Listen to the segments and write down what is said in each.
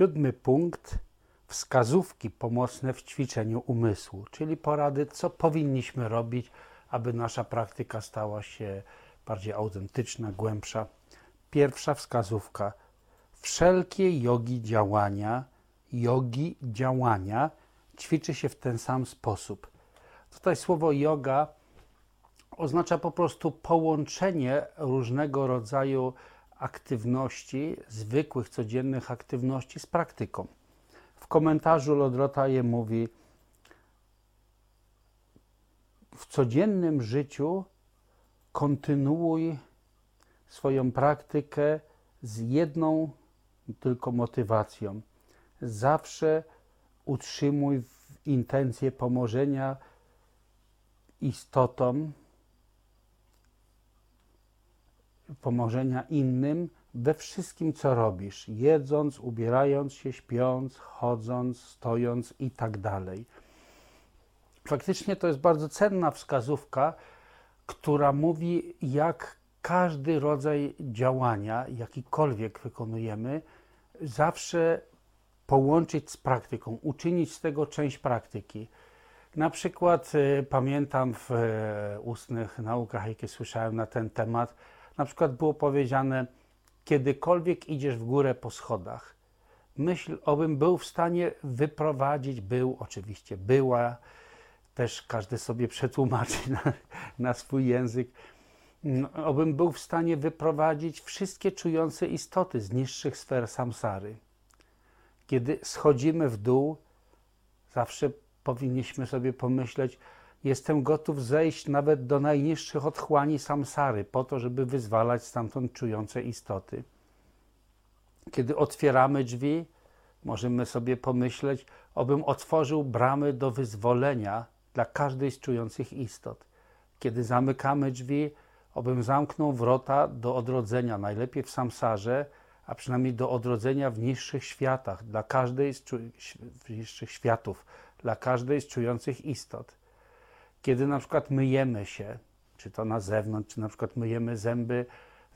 Siódmy punkt wskazówki pomocne w ćwiczeniu umysłu, czyli porady, co powinniśmy robić, aby nasza praktyka stała się bardziej autentyczna, głębsza. Pierwsza wskazówka. Wszelkie jogi działania, jogi działania ćwiczy się w ten sam sposób. Tutaj słowo yoga oznacza po prostu połączenie różnego rodzaju aktywności, zwykłych, codziennych aktywności z praktyką. W komentarzu Lodrotaje mówi, w codziennym życiu kontynuuj swoją praktykę z jedną tylko motywacją. Zawsze utrzymuj intencję pomożenia istotom, pomożenia innym we wszystkim, co robisz, jedząc, ubierając się, śpiąc, chodząc, stojąc i tak dalej. Faktycznie to jest bardzo cenna wskazówka, która mówi, jak każdy rodzaj działania, jakikolwiek wykonujemy, zawsze połączyć z praktyką, uczynić z tego część praktyki. Na przykład y, pamiętam w y, ustnych naukach, jakie słyszałem na ten temat, na przykład było powiedziane, kiedykolwiek idziesz w górę po schodach, myśl, obym był w stanie wyprowadzić, był oczywiście, była, też każdy sobie przetłumaczy na, na swój język, no, obym był w stanie wyprowadzić wszystkie czujące istoty z niższych sfer samsary. Kiedy schodzimy w dół, zawsze powinniśmy sobie pomyśleć, jestem gotów zejść nawet do najniższych otchłani samsary, po to, żeby wyzwalać stamtąd czujące istoty. Kiedy otwieramy drzwi, możemy sobie pomyśleć, obym otworzył bramy do wyzwolenia dla każdej z czujących istot. Kiedy zamykamy drzwi, obym zamknął wrota do odrodzenia, najlepiej w samsarze, a przynajmniej do odrodzenia w niższych światach, dla każdej z niższych światów, dla każdej z czujących istot. Kiedy na przykład myjemy się, czy to na zewnątrz, czy na przykład myjemy zęby,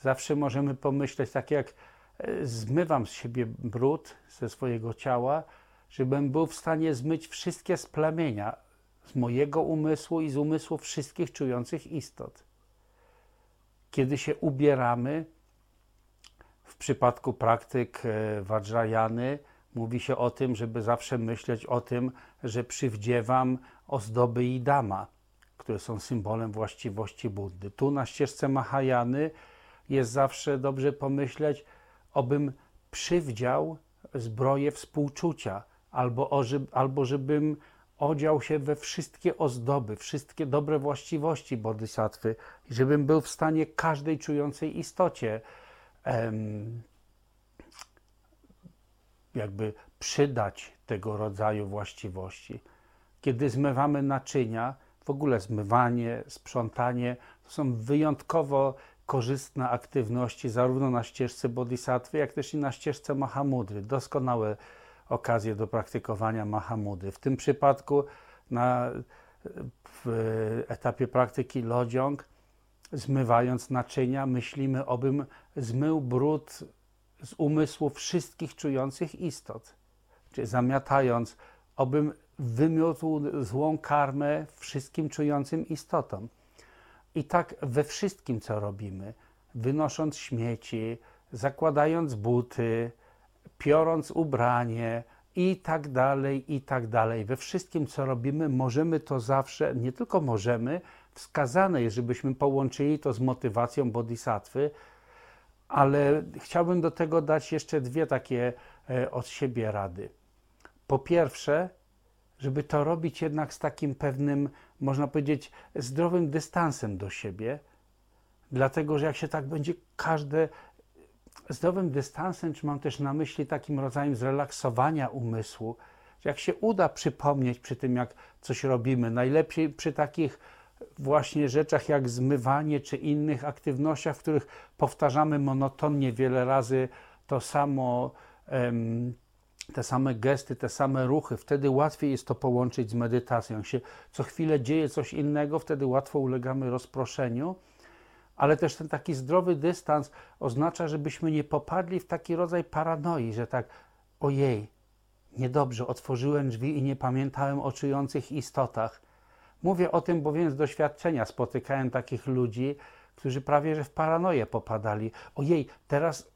zawsze możemy pomyśleć, tak jak e, zmywam z siebie brud ze swojego ciała, żebym był w stanie zmyć wszystkie splamienia z mojego umysłu i z umysłu wszystkich czujących istot. Kiedy się ubieramy, w przypadku praktyk e, Vajrayany mówi się o tym, żeby zawsze myśleć o tym, że przywdziewam ozdoby i dama, które są symbolem właściwości Buddy. Tu na ścieżce Mahajany jest zawsze dobrze pomyśleć, obym przywdział zbroję współczucia, albo, albo żebym odział się we wszystkie ozdoby, wszystkie dobre właściwości bodhisattwy, żebym był w stanie każdej czującej istocie em, jakby przydać tego rodzaju właściwości. Kiedy zmywamy naczynia, w ogóle zmywanie, sprzątanie to są wyjątkowo korzystne aktywności zarówno na ścieżce bodhisattwy, jak też i na ścieżce Mahamudry. Doskonałe okazję do praktykowania Mahamudy. W tym przypadku na w etapie praktyki lodziąg, zmywając naczynia, myślimy, obym zmył brud z umysłu wszystkich czujących istot. Czyli zamiatając, obym wymiótł złą karmę wszystkim czującym istotom. I tak we wszystkim, co robimy, wynosząc śmieci, zakładając buty, piorąc ubranie i tak dalej, i tak dalej. We wszystkim, co robimy, możemy to zawsze, nie tylko możemy, wskazane jest, żebyśmy połączyli to z motywacją bodhisattwy, ale chciałbym do tego dać jeszcze dwie takie e, od siebie rady. Po pierwsze, żeby to robić jednak z takim pewnym, można powiedzieć, zdrowym dystansem do siebie, dlatego że jak się tak będzie każde zdrowym dystansem, czy mam też na myśli takim rodzajem zrelaksowania umysłu, że jak się uda przypomnieć przy tym, jak coś robimy, najlepiej przy takich właśnie rzeczach jak zmywanie czy innych aktywnościach, w których powtarzamy monotonnie wiele razy to samo, te same gesty, te same ruchy, wtedy łatwiej jest to połączyć z medytacją. Jak się co chwilę dzieje coś innego, wtedy łatwo ulegamy rozproszeniu ale też ten taki zdrowy dystans oznacza, żebyśmy nie popadli w taki rodzaj paranoi, że tak ojej, niedobrze, otworzyłem drzwi i nie pamiętałem o czujących istotach. Mówię o tym, bowiem z doświadczenia spotykałem takich ludzi, którzy prawie że w paranoję popadali. Ojej, teraz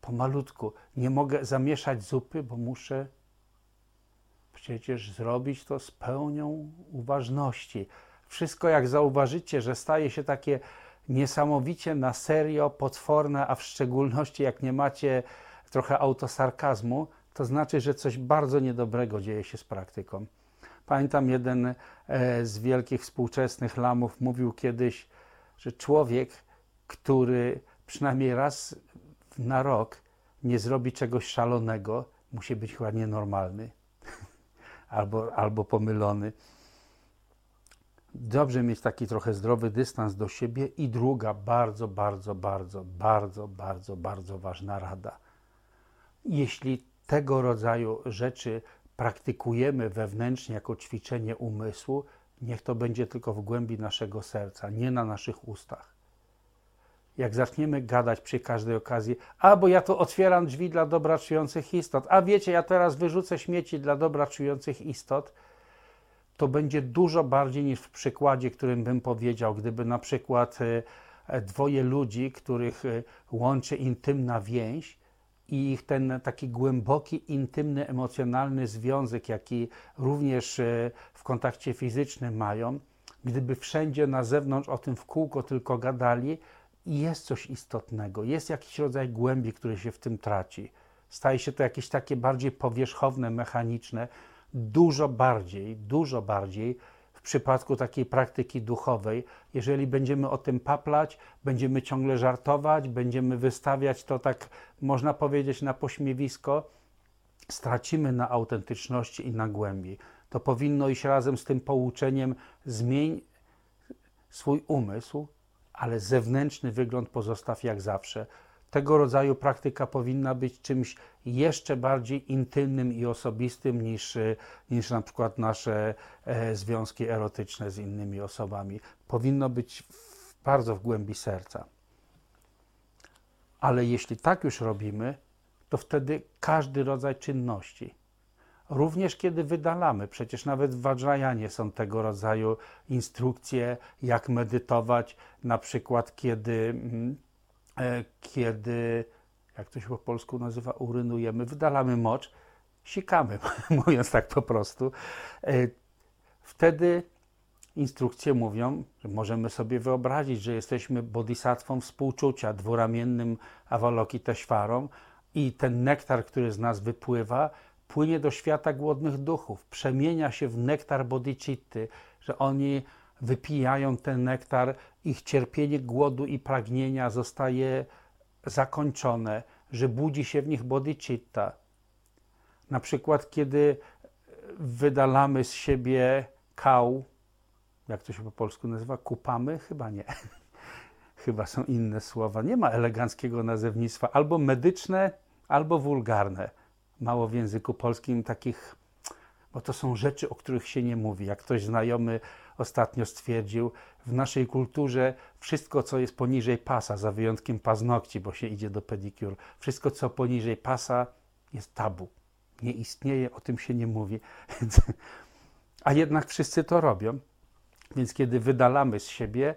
pomalutku nie mogę zamieszać zupy, bo muszę przecież zrobić to z pełnią uważności. Wszystko, jak zauważycie, że staje się takie niesamowicie na serio, potworne, a w szczególności jak nie macie trochę autosarkazmu, to znaczy, że coś bardzo niedobrego dzieje się z praktyką. Pamiętam, jeden e, z wielkich współczesnych lamów mówił kiedyś, że człowiek, który przynajmniej raz na rok nie zrobi czegoś szalonego, musi być chyba nienormalny albo, albo pomylony. Dobrze mieć taki trochę zdrowy dystans do siebie. I druga bardzo, bardzo, bardzo, bardzo, bardzo, bardzo ważna rada. Jeśli tego rodzaju rzeczy praktykujemy wewnętrznie jako ćwiczenie umysłu, niech to będzie tylko w głębi naszego serca, nie na naszych ustach. Jak zaczniemy gadać przy każdej okazji, a bo ja to otwieram drzwi dla dobra czujących istot, a wiecie, ja teraz wyrzucę śmieci dla dobra czujących istot, to będzie dużo bardziej niż w przykładzie, którym bym powiedział, gdyby na przykład e, dwoje ludzi, których e, łączy intymna więź, i ich ten taki głęboki, intymny, emocjonalny związek, jaki również e, w kontakcie fizycznym mają, gdyby wszędzie na zewnątrz o tym w kółko tylko gadali, jest coś istotnego, jest jakiś rodzaj głębi, który się w tym traci. Staje się to jakieś takie bardziej powierzchowne, mechaniczne, dużo bardziej, dużo bardziej w przypadku takiej praktyki duchowej, jeżeli będziemy o tym paplać, będziemy ciągle żartować, będziemy wystawiać to tak, można powiedzieć, na pośmiewisko, stracimy na autentyczności i na głębi. To powinno iść razem z tym pouczeniem: zmień swój umysł, ale zewnętrzny wygląd pozostaw jak zawsze tego rodzaju praktyka powinna być czymś jeszcze bardziej intymnym i osobistym niż, niż na przykład nasze e, związki erotyczne z innymi osobami. Powinno być w, bardzo w głębi serca. Ale jeśli tak już robimy, to wtedy każdy rodzaj czynności, również kiedy wydalamy, przecież nawet w Vajrayanie są tego rodzaju instrukcje, jak medytować, na przykład kiedy mm, E, kiedy, jak to się po polsku nazywa, urynujemy, wydalamy mocz, sikamy, mówiąc tak po prostu. E, wtedy instrukcje mówią, że możemy sobie wyobrazić, że jesteśmy bodhisatwą współczucia, dwuramiennym Avalokiteshwarą i ten nektar, który z nas wypływa, płynie do świata głodnych duchów, przemienia się w nektar bodhicitty, że oni wypijają ten nektar, ich cierpienie głodu i pragnienia zostaje zakończone, że budzi się w nich bodhicitta. Na przykład, kiedy wydalamy z siebie kał, jak to się po polsku nazywa, kupamy? Chyba nie. Chyba są inne słowa. Nie ma eleganckiego nazewnictwa. Albo medyczne, albo wulgarne. Mało w języku polskim takich, bo to są rzeczy, o których się nie mówi. Jak ktoś znajomy ostatnio stwierdził, w naszej kulturze wszystko, co jest poniżej pasa, za wyjątkiem paznokci, bo się idzie do pedicure, wszystko, co poniżej pasa, jest tabu. Nie istnieje, o tym się nie mówi. A jednak wszyscy to robią. Więc kiedy wydalamy z siebie,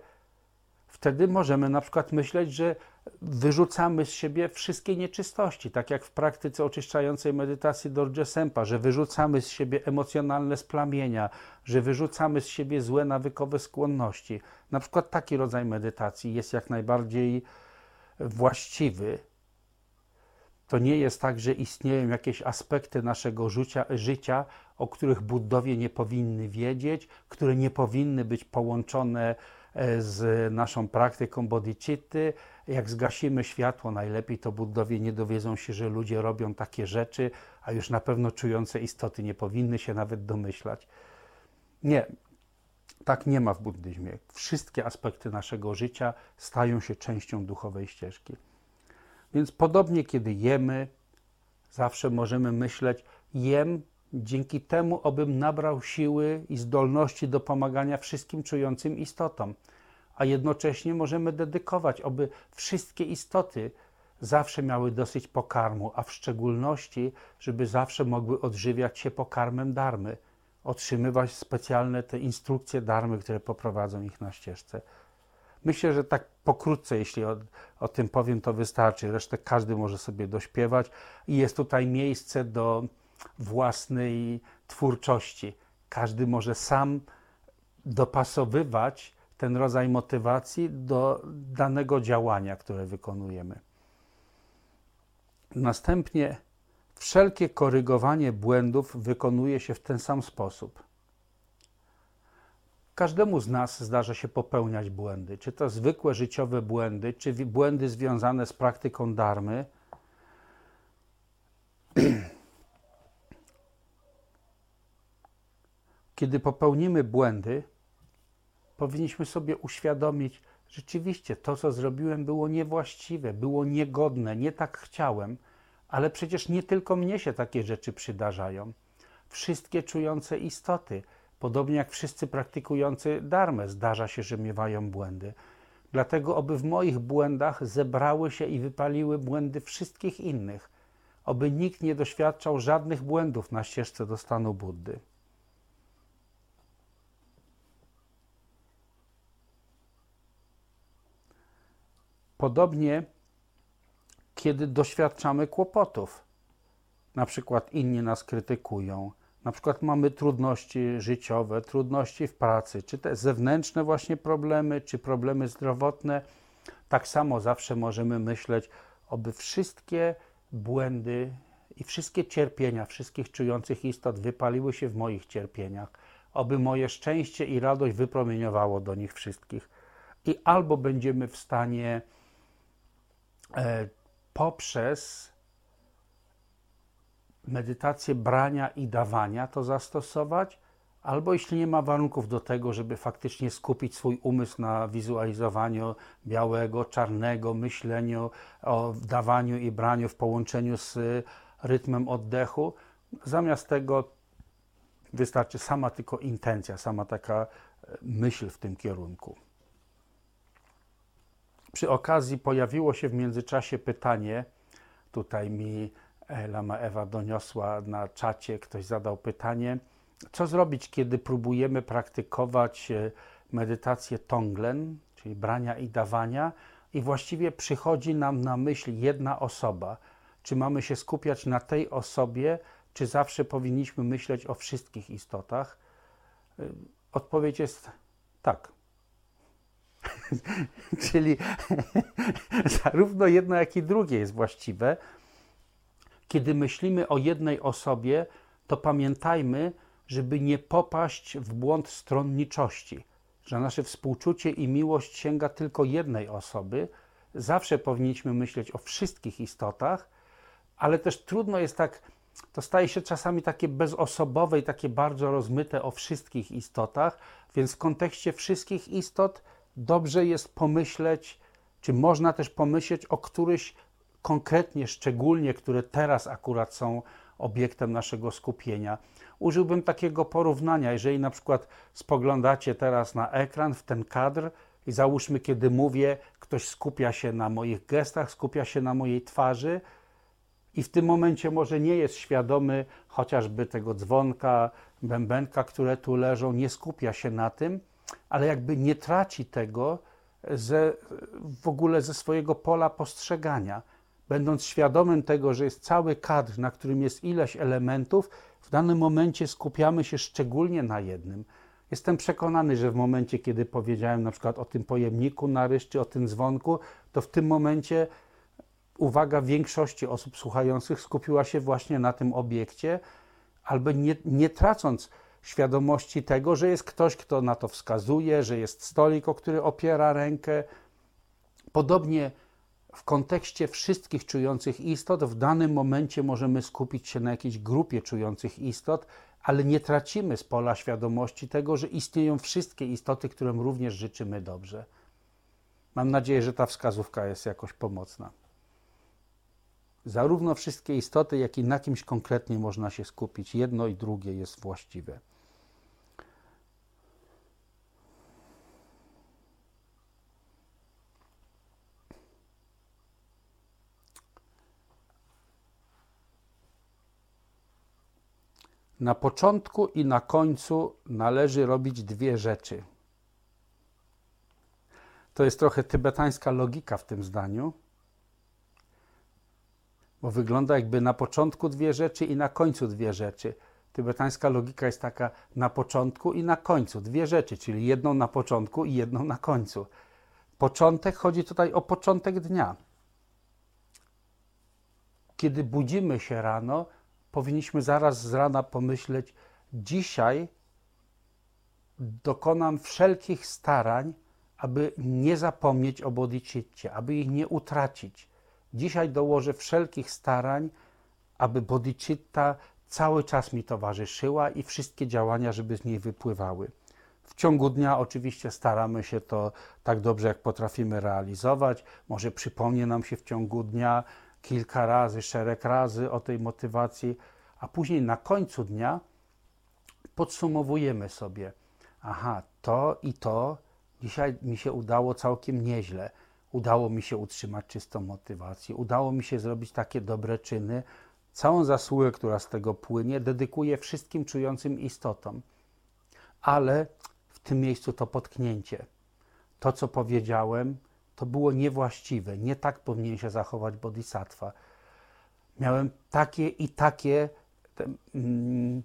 wtedy możemy na przykład myśleć, że wyrzucamy z siebie wszystkie nieczystości, tak jak w praktyce oczyszczającej medytacji Dorje Sempa, że wyrzucamy z siebie emocjonalne splamienia, że wyrzucamy z siebie złe nawykowe skłonności. Na przykład taki rodzaj medytacji jest jak najbardziej właściwy. To nie jest tak, że istnieją jakieś aspekty naszego życia, życia o których Buddowie nie powinny wiedzieć, które nie powinny być połączone E, z naszą praktyką bodhicitty. Jak zgasimy światło, najlepiej to Buddowie nie dowiedzą się, że ludzie robią takie rzeczy, a już na pewno czujące istoty nie powinny się nawet domyślać. Nie, tak nie ma w buddyzmie. Wszystkie aspekty naszego życia stają się częścią duchowej ścieżki. Więc podobnie, kiedy jemy, zawsze możemy myśleć, jem dzięki temu, abym nabrał siły i zdolności do pomagania wszystkim czującym istotom, a jednocześnie możemy dedykować, aby wszystkie istoty zawsze miały dosyć pokarmu, a w szczególności, żeby zawsze mogły odżywiać się pokarmem darmy, otrzymywać specjalne te instrukcje darmy, które poprowadzą ich na ścieżce. Myślę, że tak pokrótce, jeśli o, o, tym powiem, to wystarczy. Resztę każdy może sobie dośpiewać i jest tutaj miejsce do własnej twórczości. Każdy może sam dopasowywać ten rodzaj motywacji do danego działania, które wykonujemy. Następnie wszelkie korygowanie błędów wykonuje się w ten sam sposób. Każdemu z nas zdarza się popełniać błędy, czy to zwykłe życiowe błędy, czy błędy związane z praktyką darmy. Kiedy popełnimy błędy, powinniśmy sobie uświadomić, rzeczywiście to, co zrobiłem, było niewłaściwe, było niegodne, nie tak chciałem, ale przecież nie tylko mnie się takie rzeczy przydarzają. Wszystkie czujące istoty, podobnie jak wszyscy praktykujący darmę, zdarza się, że miewają błędy. Dlatego, oby w moich błędach zebrały się i wypaliły błędy wszystkich innych, oby nikt nie doświadczał żadnych błędów na ścieżce do stanu Buddy. Podobnie, kiedy doświadczamy kłopotów, na przykład inni nas krytykują, na przykład mamy trudności życiowe, trudności w pracy, czy te zewnętrzne właśnie problemy, czy problemy zdrowotne, tak samo zawsze możemy myśleć, oby wszystkie błędy i wszystkie cierpienia wszystkich czujących istot wypaliły się w moich cierpieniach, oby moje szczęście i radość wypromieniowało do nich wszystkich. I albo będziemy w stanie poprzez medytację brania i dawania to zastosować, albo jeśli nie ma warunków do tego, żeby faktycznie skupić swój umysł na wizualizowaniu białego, czarnego, myśleniu o dawaniu i braniu w połączeniu z rytmem oddechu, zamiast tego wystarczy sama tylko intencja, sama taka e, myśl w tym kierunku. Przy okazji pojawiło się w międzyczasie pytanie, tutaj mi Lama Ewa doniosła na czacie, ktoś zadał pytanie, co zrobić, kiedy próbujemy praktykować e, medytację Tonglen, czyli brania i dawania, i właściwie przychodzi nam na myśl jedna osoba. Czy mamy się skupiać na tej osobie, czy zawsze powinniśmy myśleć o wszystkich istotach? E, odpowiedź jest tak. Czyli zarówno jedno, jak i drugie jest właściwe. Kiedy myślimy o jednej osobie, to pamiętajmy, żeby nie popaść w błąd stronniczości, że nasze współczucie i miłość sięga tylko jednej osoby. Zawsze powinniśmy myśleć o wszystkich istotach, ale też trudno jest tak, to staje się czasami takie bezosobowe i takie bardzo rozmyte o wszystkich istotach, więc w kontekście wszystkich istot dobrze jest pomyśleć, czy można też pomyśleć o któryś konkretnie, szczególnie, które teraz akurat są obiektem naszego skupienia. Użyłbym takiego porównania, jeżeli na przykład spoglądacie teraz na ekran, w ten kadr i załóżmy, kiedy mówię, ktoś skupia się na moich gestach, skupia się na mojej twarzy i w tym momencie może nie jest świadomy chociażby tego dzwonka, bębenka, które tu leżą, nie skupia się na tym, ale jakby nie traci tego ze, w ogóle ze swojego pola postrzegania. Będąc świadomym tego, że jest cały kadr, na którym jest ileś elementów, w danym momencie skupiamy się szczególnie na jednym. Jestem przekonany, że w momencie, kiedy powiedziałem na przykład o tym pojemniku na ryż, czy o tym dzwonku, to w tym momencie uwaga większości osób słuchających skupiła się właśnie na tym obiekcie, albo nie, nie tracąc świadomości tego, że jest ktoś, kto na to wskazuje, że jest stolik, o który opiera rękę. Podobnie w kontekście wszystkich czujących istot, w danym momencie możemy skupić się na jakiejś grupie czujących istot, ale nie tracimy z pola świadomości tego, że istnieją wszystkie istoty, którym również życzymy dobrze. Mam nadzieję, że ta wskazówka jest jakoś pomocna. Zarówno wszystkie istoty, jak i na kimś konkretnie można się skupić. Jedno i drugie jest właściwe. Na początku i na końcu należy robić dwie rzeczy. To jest trochę tybetańska logika w tym zdaniu, bo wygląda jakby na początku dwie rzeczy i na końcu dwie rzeczy. Tybetańska logika jest taka na początku i na końcu dwie rzeczy, czyli jedną na początku i jedną na końcu. Początek chodzi tutaj o początek dnia. Kiedy budzimy się rano, powinniśmy zaraz z rana pomyśleć: Dzisiaj dokonam wszelkich starań, aby nie zapomnieć o bodhicitcie, aby ich nie utracić. Dzisiaj dołożę wszelkich starań, aby bodhicitta cały czas mi towarzyszyła i wszystkie działania, żeby z niej wypływały. W ciągu dnia oczywiście staramy się to tak dobrze, jak potrafimy realizować. Może przypomnie nam się w ciągu dnia kilka razy, szereg razy o tej motywacji, a później na końcu dnia podsumowujemy sobie: aha, to i to dzisiaj mi się udało całkiem nieźle. Udało mi się utrzymać czystą motywację, udało mi się zrobić takie dobre czyny. Całą zasługę, która z tego płynie, dedykuję wszystkim czującym istotom. Ale w tym miejscu to potknięcie. To, co powiedziałem, to było niewłaściwe. Nie tak powinien się zachować bodhisattva. Miałem takie i takie te, mm,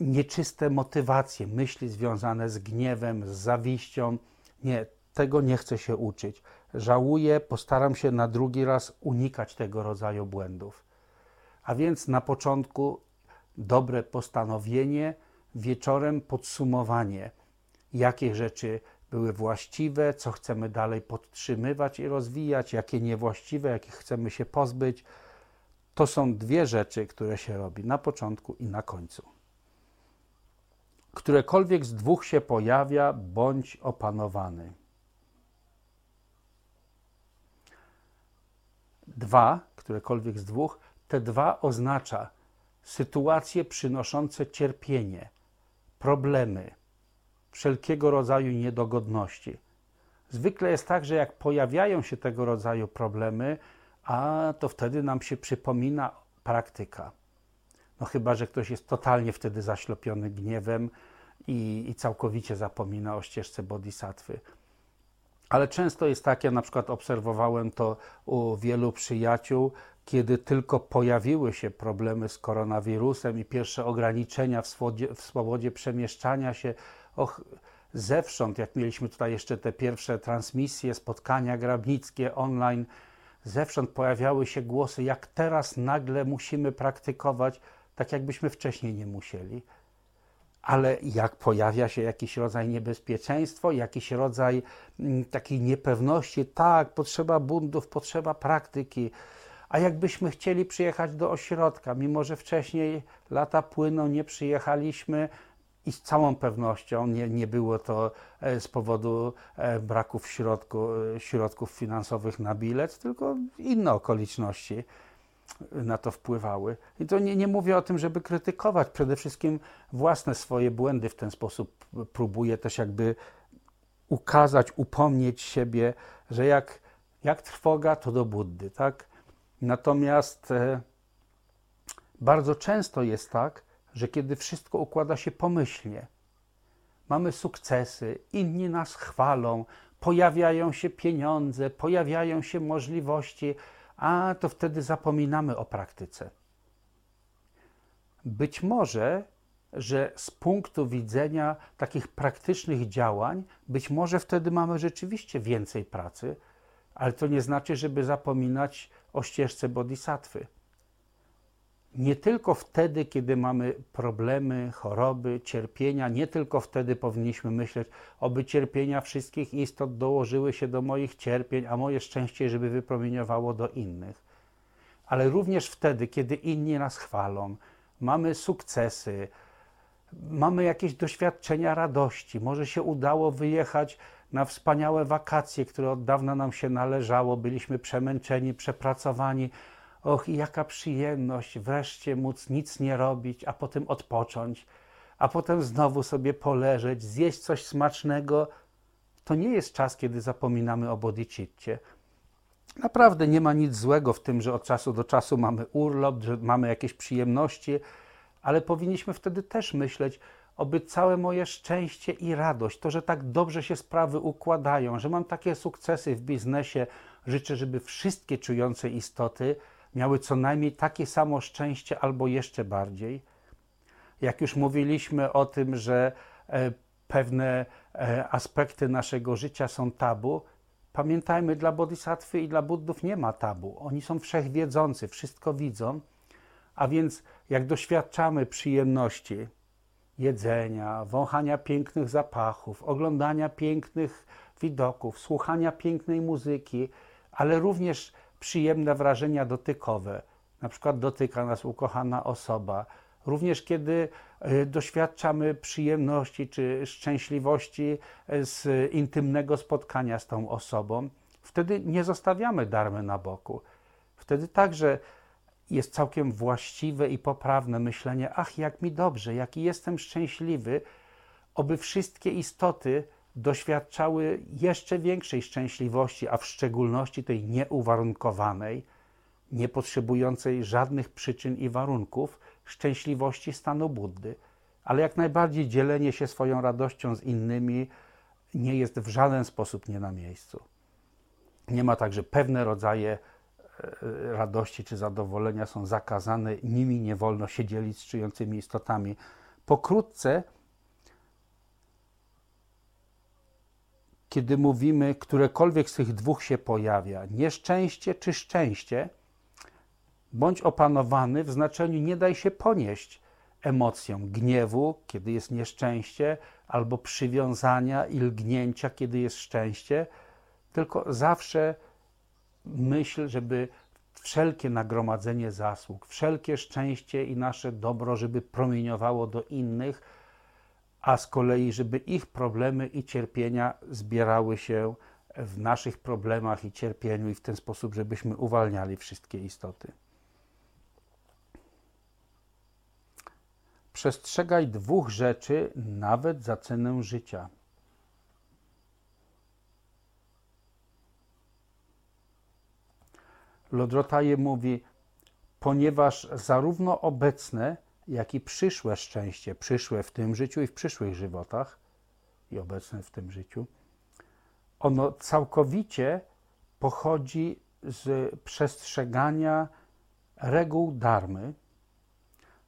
nieczyste motywacje, myśli związane z gniewem, z zawiścią. Nie, tego nie chcę się uczyć. Żałuję, postaram się na drugi raz unikać tego rodzaju błędów. A więc na początku dobre postanowienie, wieczorem podsumowanie, jakie rzeczy były właściwe, co chcemy dalej podtrzymywać i rozwijać, jakie niewłaściwe, jakich chcemy się pozbyć. To są dwie rzeczy, które się robi na początku i na końcu. Którekolwiek z dwóch się pojawia, bądź opanowany. Dwa, którekolwiek z dwóch, te dwa oznacza sytuacje przynoszące cierpienie, problemy, wszelkiego rodzaju niedogodności. Zwykle jest tak, że jak pojawiają się tego rodzaju problemy, a to wtedy nam się przypomina praktyka. No chyba, że ktoś jest totalnie wtedy zaślepiony gniewem i, i całkowicie zapomina o ścieżce bodhisattwy. Ale często jest tak, ja na przykład obserwowałem to u wielu przyjaciół, kiedy tylko pojawiły się problemy z koronawirusem i pierwsze ograniczenia w swobodzie, w swobodzie przemieszczania się, och, zewsząd, jak mieliśmy tutaj jeszcze te pierwsze transmisje, spotkania grabnickie online, zewsząd pojawiały się głosy, jak teraz nagle musimy praktykować, tak jakbyśmy wcześniej nie musieli. Ale jak pojawia się jakiś rodzaj niebezpieczeństwo, jakiś rodzaj mm, takiej niepewności, tak, potrzeba buntów, potrzeba praktyki. A jakbyśmy chcieli przyjechać do ośrodka, mimo że wcześniej lata płyną, nie przyjechaliśmy, i z całą pewnością nie, nie było to e, z powodu e, braku w środku, e, środków finansowych na bilet, tylko inne okoliczności na to wpływały. I to nie, nie mówię o tym, żeby krytykować, przede wszystkim własne swoje błędy w ten sposób próbuję też jakby ukazać, upomnieć siebie, że jak, jak trwoga, to do Buddy, tak? Natomiast e, bardzo często jest tak, że kiedy wszystko układa się pomyślnie, mamy sukcesy, inni nas chwalą, pojawiają się pieniądze, pojawiają się możliwości, a to wtedy zapominamy o praktyce. Być może, że z punktu widzenia takich praktycznych działań, być może wtedy mamy rzeczywiście więcej pracy, ale to nie znaczy, żeby zapominać o ścieżce bodhisattwy nie tylko wtedy, kiedy mamy problemy, choroby, cierpienia, nie tylko wtedy powinniśmy myśleć, oby cierpienia wszystkich istot dołożyły się do moich cierpień, a moje szczęście, żeby wypromieniowało do innych. Ale również wtedy, kiedy inni nas chwalą, mamy sukcesy, mamy jakieś doświadczenia radości, może się udało wyjechać na wspaniałe wakacje, które od dawna nam się należało, byliśmy przemęczeni, przepracowani Och, jaka przyjemność wreszcie móc nic nie robić, a potem odpocząć, a potem znowu sobie poleżeć, zjeść coś smacznego. To nie jest czas, kiedy zapominamy o bodhicitcie. Naprawdę nie ma nic złego w tym, że od czasu do czasu mamy urlop, że mamy jakieś przyjemności, ale powinniśmy wtedy też myśleć, oby całe moje szczęście i radość, to, że tak dobrze się sprawy układają, że mam takie sukcesy w biznesie, życzę, żeby wszystkie czujące istoty miały co najmniej takie samo szczęście albo jeszcze bardziej. Jak już mówiliśmy o tym, że e, pewne e, aspekty naszego życia są tabu, pamiętajmy, dla bodhisattwy i dla buddów nie ma tabu. Oni są wszechwiedzący, wszystko widzą. A więc jak doświadczamy przyjemności jedzenia, wąchania pięknych zapachów, oglądania pięknych widoków, słuchania pięknej muzyki, ale również przyjemne wrażenia dotykowe. Na przykład dotyka nas ukochana osoba. Również kiedy e, doświadczamy przyjemności czy szczęśliwości e, z intymnego spotkania z tą osobą, wtedy nie zostawiamy darmy na boku. Wtedy także jest całkiem właściwe i poprawne myślenie: ach, jak mi dobrze, jaki jestem szczęśliwy, oby wszystkie istoty doświadczały jeszcze większej szczęśliwości, a w szczególności tej nieuwarunkowanej, nie potrzebującej żadnych przyczyn i warunków, szczęśliwości stanu Buddy. Ale jak najbardziej dzielenie się swoją radością z innymi nie jest w żaden sposób nie na miejscu. Nie ma także pewne rodzaje e, radości czy zadowolenia są zakazane, nimi nie wolno się dzielić z czyjącymi istotami. Pokrótce kiedy mówimy, którekolwiek z tych dwóch się pojawia, nieszczęście czy szczęście, bądź opanowany w znaczeniu nie daj się ponieść emocjom gniewu, kiedy jest nieszczęście, albo przywiązania i lgnięcia, kiedy jest szczęście, tylko zawsze myśl, żeby wszelkie nagromadzenie zasług, wszelkie szczęście i nasze dobro, żeby promieniowało do innych, a z kolei, żeby ich problemy i cierpienia zbierały się w naszych problemach i cierpieniu, i w ten sposób, żebyśmy uwalniali wszystkie istoty. Przestrzegaj dwóch rzeczy, nawet za cenę życia. Lodrotaje mówi, ponieważ zarówno obecne, jak i przyszłe szczęście, przyszłe w tym życiu i w przyszłych żywotach, i obecne w tym życiu, ono całkowicie pochodzi z przestrzegania reguł darmy.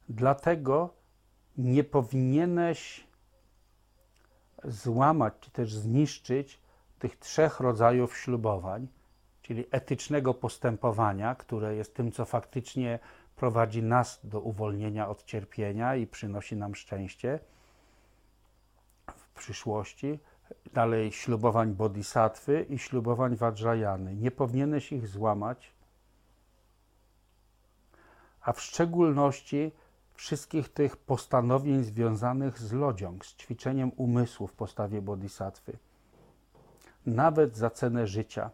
Dlatego nie powinieneś złamać czy też zniszczyć tych trzech rodzajów ślubowań, czyli etycznego postępowania, które jest tym, co faktycznie prowadzi nas do uwolnienia od cierpienia i przynosi nam szczęście w przyszłości. Dalej ślubowań bodhisattwy i ślubowań vajrayany. Nie powinieneś ich złamać, a w szczególności wszystkich tych postanowień związanych z lodzią, z ćwiczeniem umysłu w postawie bodhisattwy. Nawet za cenę życia.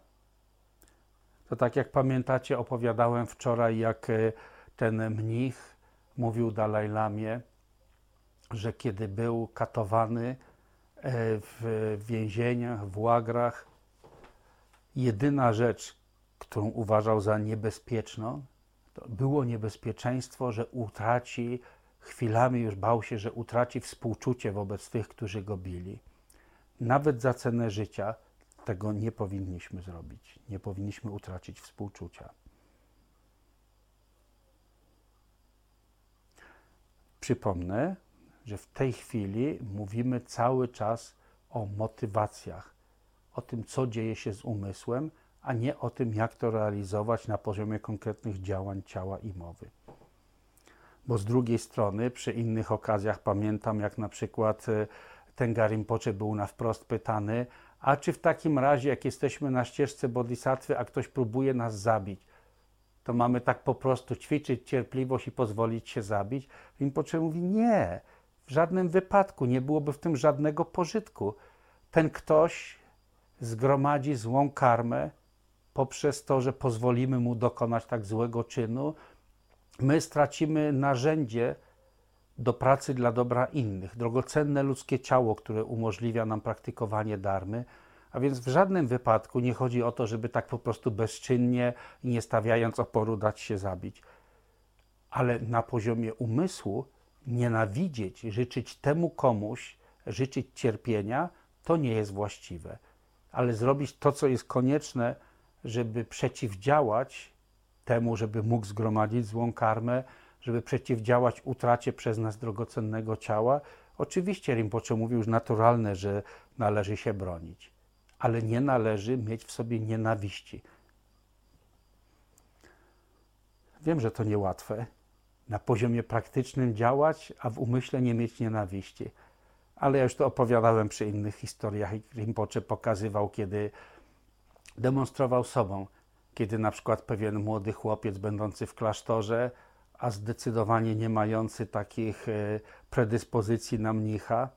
To tak jak pamiętacie, opowiadałem wczoraj, jak e, ten mnich mówił Dalaj Lamie, że kiedy był katowany e, w więzieniach, w łagrach, jedyna rzecz, którą uważał za niebezpieczną, to było niebezpieczeństwo, że utraci, chwilami już bał się, że utraci współczucie wobec tych, którzy go bili. Nawet za cenę życia tego nie powinniśmy zrobić. Nie powinniśmy utracić współczucia. Przypomnę, że w tej chwili mówimy cały czas o motywacjach, o tym, co dzieje się z umysłem, a nie o tym, jak to realizować na poziomie konkretnych działań ciała i mowy. Bo z drugiej strony, przy innych okazjach pamiętam, jak na przykład e, Tengarim Pocze był na wprost pytany, a czy w takim razie, jak jesteśmy na ścieżce bodhisattwy, a ktoś próbuje nas zabić, to mamy tak po prostu ćwiczyć cierpliwość i pozwolić się zabić? Rinpoche mówi, nie, w żadnym wypadku, nie byłoby w tym żadnego pożytku. Ten ktoś zgromadzi złą karmę poprzez to, że pozwolimy mu dokonać tak złego czynu, my stracimy narzędzie do pracy dla dobra innych, drogocenne ludzkie ciało, które umożliwia nam praktykowanie darmy, a więc w żadnym wypadku nie chodzi o to, żeby tak po prostu bezczynnie i nie stawiając oporu dać się zabić. Ale na poziomie umysłu nienawidzieć, życzyć temu komuś, życzyć cierpienia, to nie jest właściwe. Ale zrobić to, co jest konieczne, żeby przeciwdziałać temu, żeby mógł zgromadzić złą karmę, żeby przeciwdziałać utracie przez nas drogocennego ciała. Oczywiście Rinpoche mówił już naturalne, że należy się bronić, ale nie należy mieć w sobie nienawiści. Wiem, że to niełatwe na poziomie praktycznym działać, a w umyśle nie mieć nienawiści. Ale ja już to opowiadałem przy innych historiach i Rinpoche pokazywał, kiedy demonstrował sobą, kiedy na przykład pewien młody chłopiec będący w klasztorze, a zdecydowanie nie mający takich e, predyspozycji na mnicha,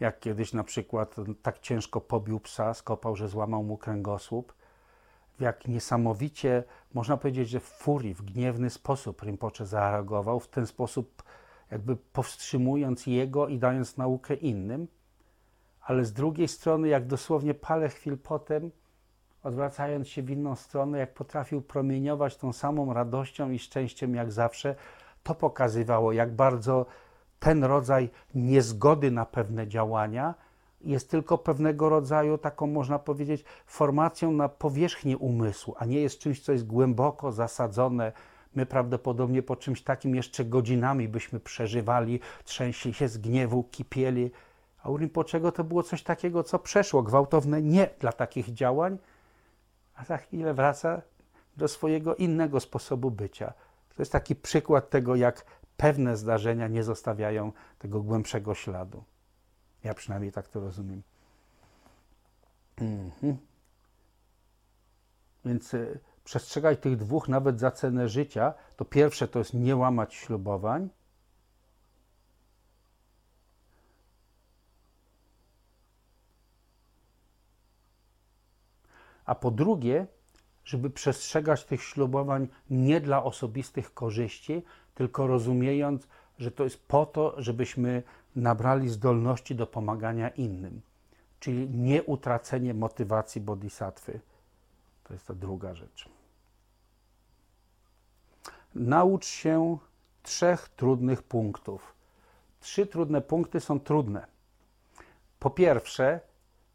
jak kiedyś na przykład tak ciężko pobił psa, skopał, że złamał mu kręgosłup, w jak niesamowicie, można powiedzieć, że w furii, w gniewny sposób Rinpoche zareagował, w ten sposób jakby powstrzymując jego i dając naukę innym, ale z drugiej strony, jak dosłownie parę chwil potem, odwracając się w inną stronę, jak potrafił promieniować tą samą radością i szczęściem jak zawsze, to pokazywało, jak bardzo ten rodzaj niezgody na pewne działania jest tylko pewnego rodzaju taką, można powiedzieć, formacją na powierzchni umysłu, a nie jest czymś, co jest głęboko zasadzone. My prawdopodobnie po czymś takim jeszcze godzinami byśmy przeżywali, trzęśli się z gniewu, kipieli. A u Rinpoczego to było coś takiego, co przeszło, gwałtowne nie dla takich działań, a za chwilę wraca do swojego innego sposobu bycia. To jest taki przykład tego, jak pewne zdarzenia nie zostawiają tego głębszego śladu. Ja przynajmniej tak to rozumiem. Mhm. Więc y, przestrzegaj tych dwóch nawet za cenę życia. To pierwsze to jest nie łamać ślubowań. A po drugie, żeby przestrzegać tych ślubowań nie dla osobistych korzyści, tylko rozumiejąc, że to jest po to, żebyśmy nabrali zdolności do pomagania innym, czyli nie utracenie motywacji bodhisattwy. To jest ta druga rzecz. Naucz się trzech trudnych punktów. Trzy trudne punkty są trudne. Po pierwsze,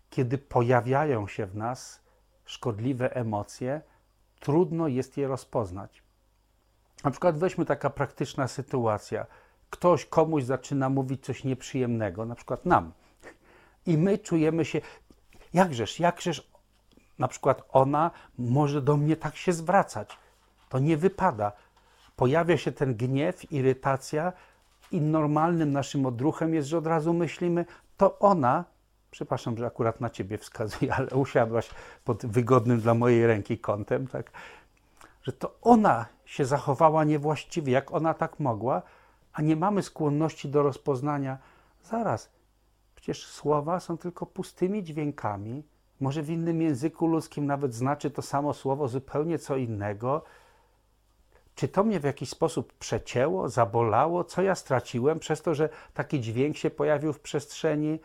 kiedy pojawiają się w nas szkodliwe emocje, trudno jest je rozpoznać. Na przykład weźmy taka praktyczna sytuacja. Ktoś komuś zaczyna mówić coś nieprzyjemnego, na przykład nam. I my czujemy się, jakżeż, jakżeż na przykład ona może do mnie tak się zwracać. To nie wypada. Pojawia się ten gniew, irytacja i normalnym naszym odruchem jest, że od razu myślimy, to ona, przepraszam, że akurat na ciebie wskazuję, ale usiadłaś pod wygodnym dla mojej ręki kątem, tak? Że to ona się zachowała niewłaściwie, jak ona tak mogła, a nie mamy skłonności do rozpoznania. Zaraz, przecież słowa są tylko pustymi dźwiękami. Może w innym języku ludzkim nawet znaczy to samo słowo zupełnie co innego. Czy to mnie w jakiś sposób przecięło, zabolało? Co ja straciłem przez to, że taki dźwięk się pojawił w przestrzeni?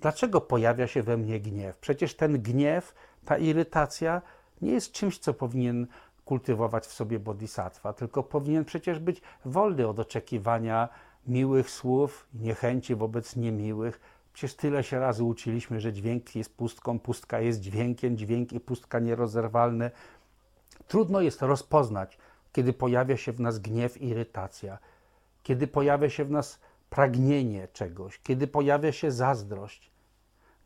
Dlaczego pojawia się we mnie gniew? Przecież ten gniew, ta irytacja nie jest czymś, co powinien kultywować w sobie bodhisattva, tylko powinien przecież być wolny od oczekiwania miłych słów, niechęci wobec niemiłych. Przecież tyle się razy uczyliśmy, że dźwięk jest pustką, pustka jest dźwiękiem, dźwięk i pustka nierozerwalne. Trudno jest rozpoznać, kiedy pojawia się w nas gniew irytacja, kiedy pojawia się w nas pragnienie czegoś, kiedy pojawia się zazdrość,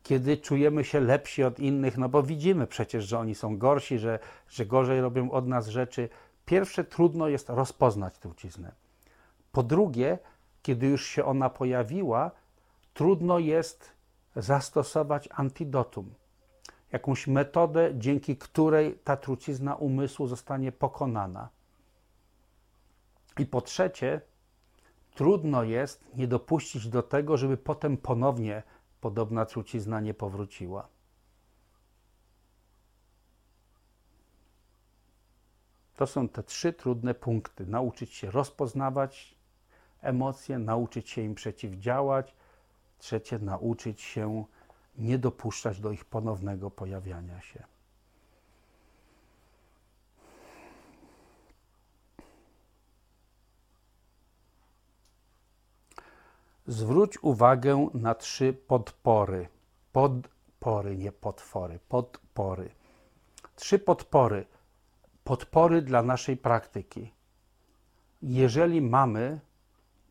kiedy czujemy się lepsi od innych, no bo widzimy przecież, że oni są gorsi, że, że gorzej robią od nas rzeczy. Pierwsze, trudno jest rozpoznać truciznę. Po drugie, kiedy już się ona pojawiła, trudno jest zastosować antidotum, jakąś metodę, dzięki której ta trucizna umysłu zostanie pokonana. I po trzecie, trudno jest nie dopuścić do tego, żeby potem ponownie podobna trucizna nie powróciła. To są te trzy trudne punkty. Nauczyć się rozpoznawać emocje, nauczyć się im przeciwdziałać. Trzecie, nauczyć się nie dopuszczać do ich ponownego pojawiania się. Zwróć uwagę na trzy podpory. Podpory, nie potwory, podpory. Trzy podpory. Podpory dla naszej praktyki. Jeżeli mamy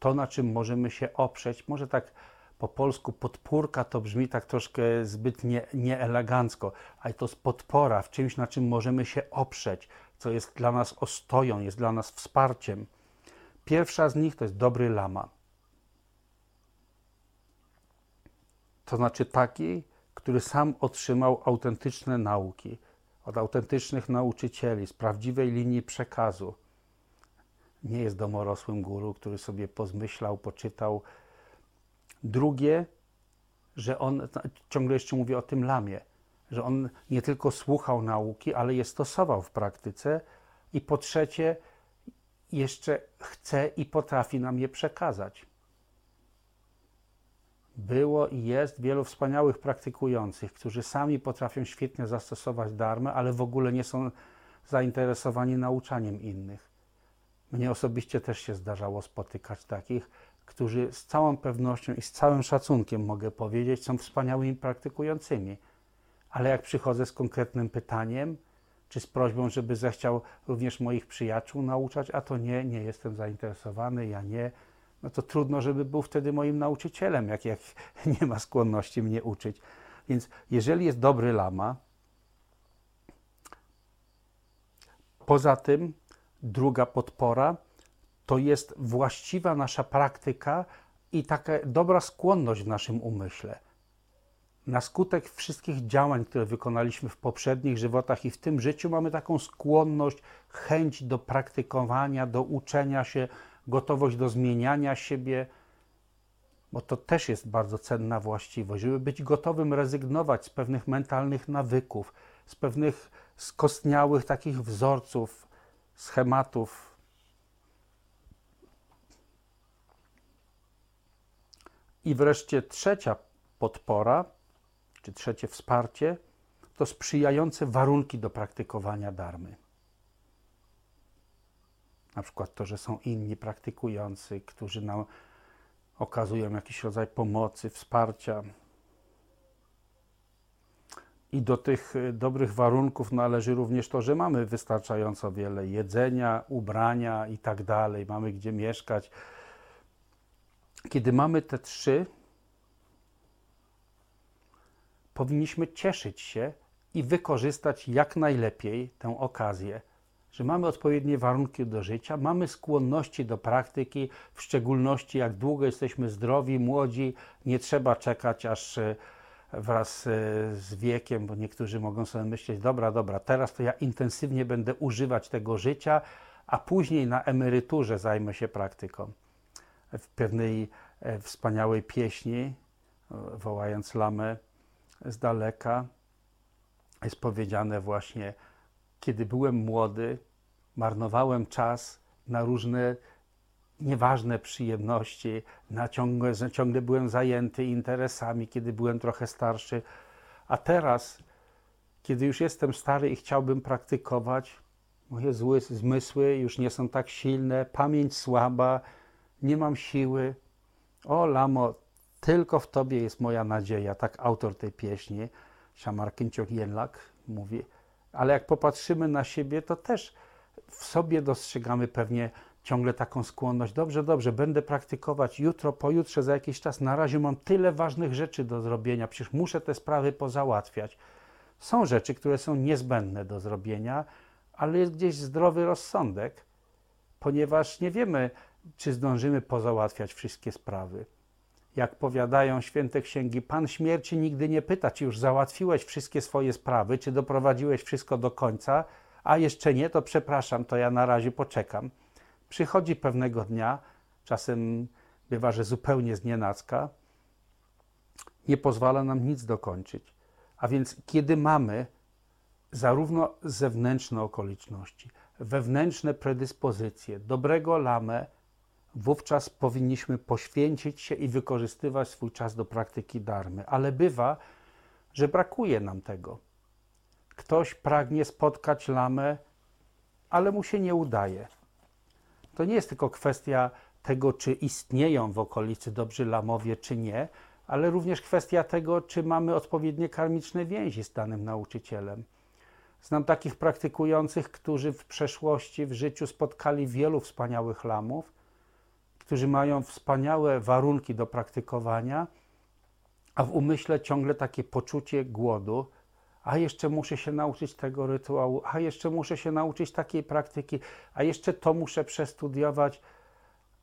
to, na czym możemy się oprzeć, może tak po polsku podpórka to brzmi tak troszkę zbyt nie, nieelegancko, ale to jest podpora w czymś, na czym możemy się oprzeć, co jest dla nas ostoją, jest dla nas wsparciem. Pierwsza z nich to jest dobry lama. To znaczy taki, który sam otrzymał autentyczne nauki od autentycznych nauczycieli, z prawdziwej linii przekazu. Nie jest domorosłym guru, który sobie pozmyślał, poczytał. Drugie, że on, ciągle jeszcze mówię o tym lamie, że on nie tylko słuchał nauki, ale je stosował w praktyce. I po trzecie, jeszcze chce i potrafi nam je przekazać. Było i jest wielu wspaniałych praktykujących, którzy sami potrafią świetnie zastosować darmę, ale w ogóle nie są zainteresowani nauczaniem innych. Mnie osobiście też się zdarzało spotykać takich, którzy z całą pewnością i z całym szacunkiem, mogę powiedzieć, są wspaniałymi praktykującymi. Ale jak przychodzę z konkretnym pytaniem, czy z prośbą, żeby zechciał również moich przyjaciół nauczać, a to nie, nie jestem zainteresowany, ja nie, no to trudno, żeby był wtedy moim nauczycielem, jak, jak nie ma skłonności mnie uczyć. Więc jeżeli jest dobry lama, poza tym druga podpora to jest właściwa nasza praktyka i taka dobra skłonność w naszym umyśle. Na skutek wszystkich działań, które wykonaliśmy w poprzednich żywotach i w tym życiu, mamy taką skłonność, chęć do praktykowania, do uczenia się, gotowość do zmieniania siebie, bo to też jest bardzo cenna właściwość, żeby być gotowym rezygnować z pewnych mentalnych nawyków, z pewnych skostniałych takich wzorców, schematów. I wreszcie trzecia podpora, czy trzecie wsparcie, to sprzyjające warunki do praktykowania darmy. Na przykład to, że są inni praktykujący, którzy nam okazują jakiś rodzaj pomocy, wsparcia. I do tych y, dobrych warunków należy również to, że mamy wystarczająco wiele jedzenia, ubrania i tak dalej, mamy gdzie mieszkać. Kiedy mamy te trzy, powinniśmy cieszyć się i wykorzystać jak najlepiej tę okazję że mamy odpowiednie warunki do życia, mamy skłonności do praktyki, w szczególności jak długo jesteśmy zdrowi, młodzi, nie trzeba czekać aż e, wraz e, z wiekiem, bo niektórzy mogą sobie myśleć, dobra, dobra, teraz to ja intensywnie będę używać tego życia, a później na emeryturze zajmę się praktyką. W pewnej e, wspaniałej pieśni, wołając lamę z daleka, jest powiedziane właśnie, kiedy byłem młody, marnowałem czas na różne nieważne przyjemności, na ciągle, ciągle byłem zajęty interesami, kiedy byłem trochę starszy. A teraz, kiedy już jestem stary i chciałbym praktykować, moje złe zmysły już nie są tak silne, pamięć słaba, nie mam siły. O, Lamo, tylko w Tobie jest moja nadzieja, tak autor tej pieśni, Shamar Kinciok Jenlak mówi ale jak popatrzymy na siebie, to też w sobie dostrzegamy pewnie ciągle taką skłonność. Dobrze, dobrze, będę praktykować jutro, pojutrze, za jakiś czas. Na razie mam tyle ważnych rzeczy do zrobienia, przecież muszę te sprawy pozałatwiać. Są rzeczy, które są niezbędne do zrobienia, ale jest gdzieś zdrowy rozsądek, ponieważ nie wiemy, czy zdążymy pozałatwiać wszystkie sprawy. Jak powiadają święte księgi, Pan śmierci nigdy nie pyta, czy już załatwiłeś wszystkie swoje sprawy, czy doprowadziłeś wszystko do końca, a jeszcze nie, to przepraszam, to ja na razie poczekam. Przychodzi pewnego dnia, czasem bywa, że zupełnie znienacka, nie pozwala nam nic dokończyć. A więc kiedy mamy zarówno zewnętrzne okoliczności, wewnętrzne predyspozycje, dobrego lamę, wówczas powinniśmy poświęcić się i wykorzystywać swój czas do praktyki darmy. Ale bywa, że brakuje nam tego. Ktoś pragnie spotkać lamę, ale mu się nie udaje. To nie jest tylko kwestia tego, czy istnieją w okolicy dobrzy lamowie, czy nie, ale również kwestia tego, czy mamy odpowiednie karmiczne więzi z danym nauczycielem. Znam takich praktykujących, którzy w przeszłości, w życiu spotkali wielu wspaniałych lamów, którzy mają wspaniałe warunki do praktykowania, a w umyśle ciągle takie poczucie głodu, a jeszcze muszę się nauczyć tego rytuału, a jeszcze muszę się nauczyć takiej praktyki, a jeszcze to muszę przestudiować.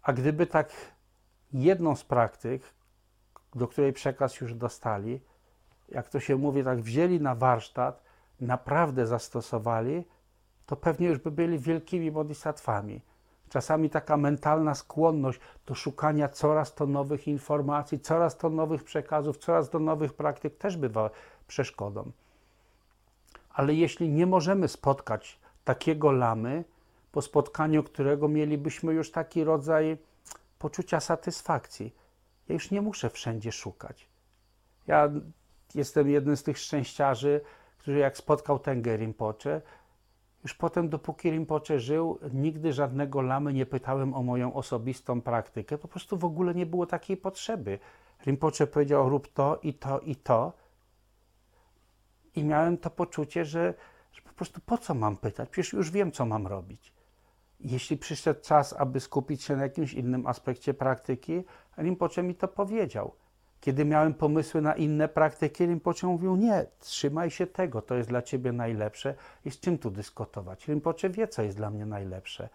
A gdyby tak jedną z praktyk, do której przekaz już dostali, jak to się mówi, tak wzięli na warsztat, naprawdę zastosowali, to pewnie już by byli wielkimi bodhisatwami. Czasami taka mentalna skłonność do szukania coraz to nowych informacji, coraz to nowych przekazów, coraz do nowych praktyk też bywa przeszkodą. Ale jeśli nie możemy spotkać takiego lamy, po spotkaniu którego mielibyśmy już taki rodzaj poczucia satysfakcji, ja już nie muszę wszędzie szukać. Ja jestem jednym z tych szczęściarzy, który jak spotkał Tengę Rinpoche, już potem, dopóki Rinpoche żył, nigdy żadnego lamy nie pytałem o moją osobistą praktykę. Po prostu w ogóle nie było takiej potrzeby. Rinpoche powiedział, rób to i to i to. I miałem to poczucie, że, że po prostu po co mam pytać? Przecież już wiem, co mam robić. Jeśli przyszedł czas, aby skupić się na jakimś innym aspekcie praktyki, Rinpoche mi to powiedział. Kiedy miałem pomysły na inne praktyki, Rinpoche mówił, nie, trzymaj się tego, to jest dla ciebie najlepsze i z czym tu dyskutować. Rinpoche wie, co jest dla mnie najlepsze,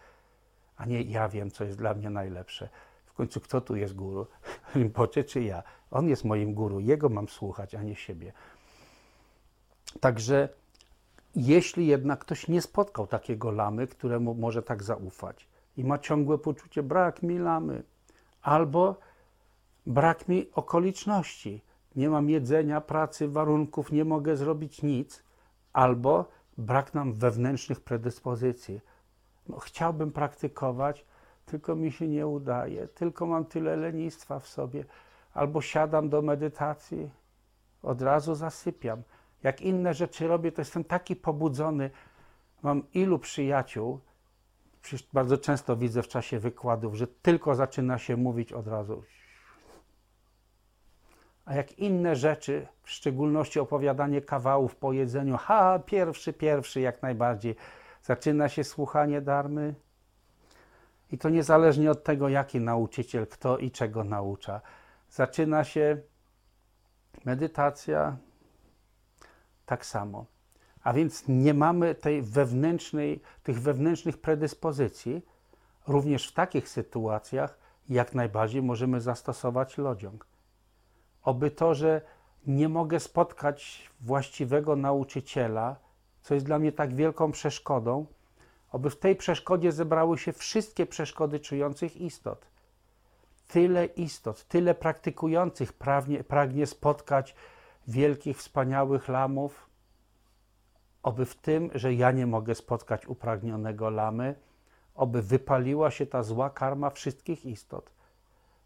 a nie ja wiem, co jest dla mnie najlepsze. W końcu kto tu jest guru? Rinpoche czy ja? On jest moim guru, jego mam słuchać, a nie siebie. Także jeśli jednak ktoś nie spotkał takiego lamy, któremu może tak zaufać i ma ciągłe poczucie, brak mi lamy, albo brak mi okoliczności, nie mam jedzenia, pracy, warunków, nie mogę zrobić nic, albo brak nam wewnętrznych predyspozycji. No, chciałbym praktykować, tylko mi się nie udaje, tylko mam tyle lenistwa w sobie, albo siadam do medytacji, od razu zasypiam. Jak inne rzeczy robię, to jestem taki pobudzony. Mam ilu przyjaciół, bardzo często widzę w czasie wykładów, że tylko zaczyna się mówić od razu a jak inne rzeczy, w szczególności opowiadanie kawałów po jedzeniu, ha, pierwszy, pierwszy, jak najbardziej, zaczyna się słuchanie darmy. I to niezależnie od tego, jaki nauczyciel, kto i czego naucza. Zaczyna się medytacja tak samo. A więc nie mamy tej wewnętrznej, tych wewnętrznych predyspozycji, również w takich sytuacjach jak najbardziej możemy zastosować lodziąg oby to, że nie mogę spotkać właściwego nauczyciela, co jest dla mnie tak wielką przeszkodą, oby w tej przeszkodzie zebrały się wszystkie przeszkody czujących istot. Tyle istot, tyle praktykujących pragnie, pragnie spotkać wielkich, wspaniałych lamów, oby w tym, że ja nie mogę spotkać upragnionego lamy, oby wypaliła się ta zła karma wszystkich istot.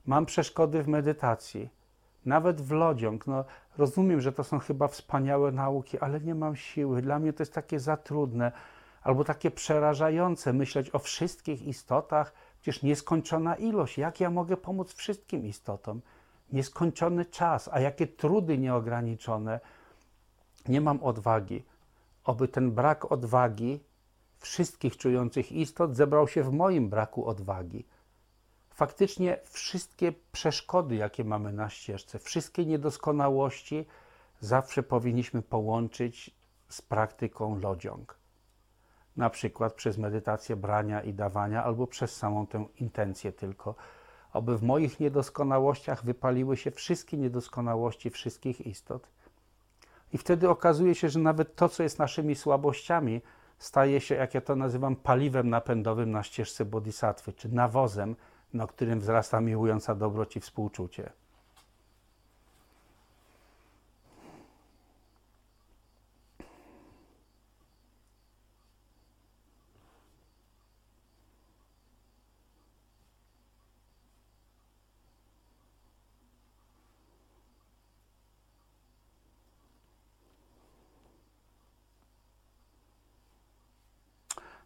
Mam przeszkody w medytacji nawet w lodziąg. No, rozumiem, że to są chyba wspaniałe nauki, ale nie mam siły. Dla mnie to jest takie za trudne albo takie przerażające myśleć o wszystkich istotach. Przecież nieskończona ilość. Jak ja mogę pomóc wszystkim istotom? Nieskończony czas, a jakie trudy nieograniczone. Nie mam odwagi. Oby ten brak odwagi wszystkich czujących istot zebrał się w moim braku odwagi faktycznie wszystkie przeszkody, jakie mamy na ścieżce, wszystkie niedoskonałości zawsze powinniśmy połączyć z praktyką lodziąg. Na przykład przez medytację brania i dawania, albo przez samą tę intencję tylko, aby w moich niedoskonałościach wypaliły się wszystkie niedoskonałości wszystkich istot. I wtedy okazuje się, że nawet to, co jest naszymi słabościami, staje się, jak ja to nazywam, paliwem napędowym na ścieżce bodhisattwy, czy nawozem, na którym wzrasta miłująca dobroć i współczucie.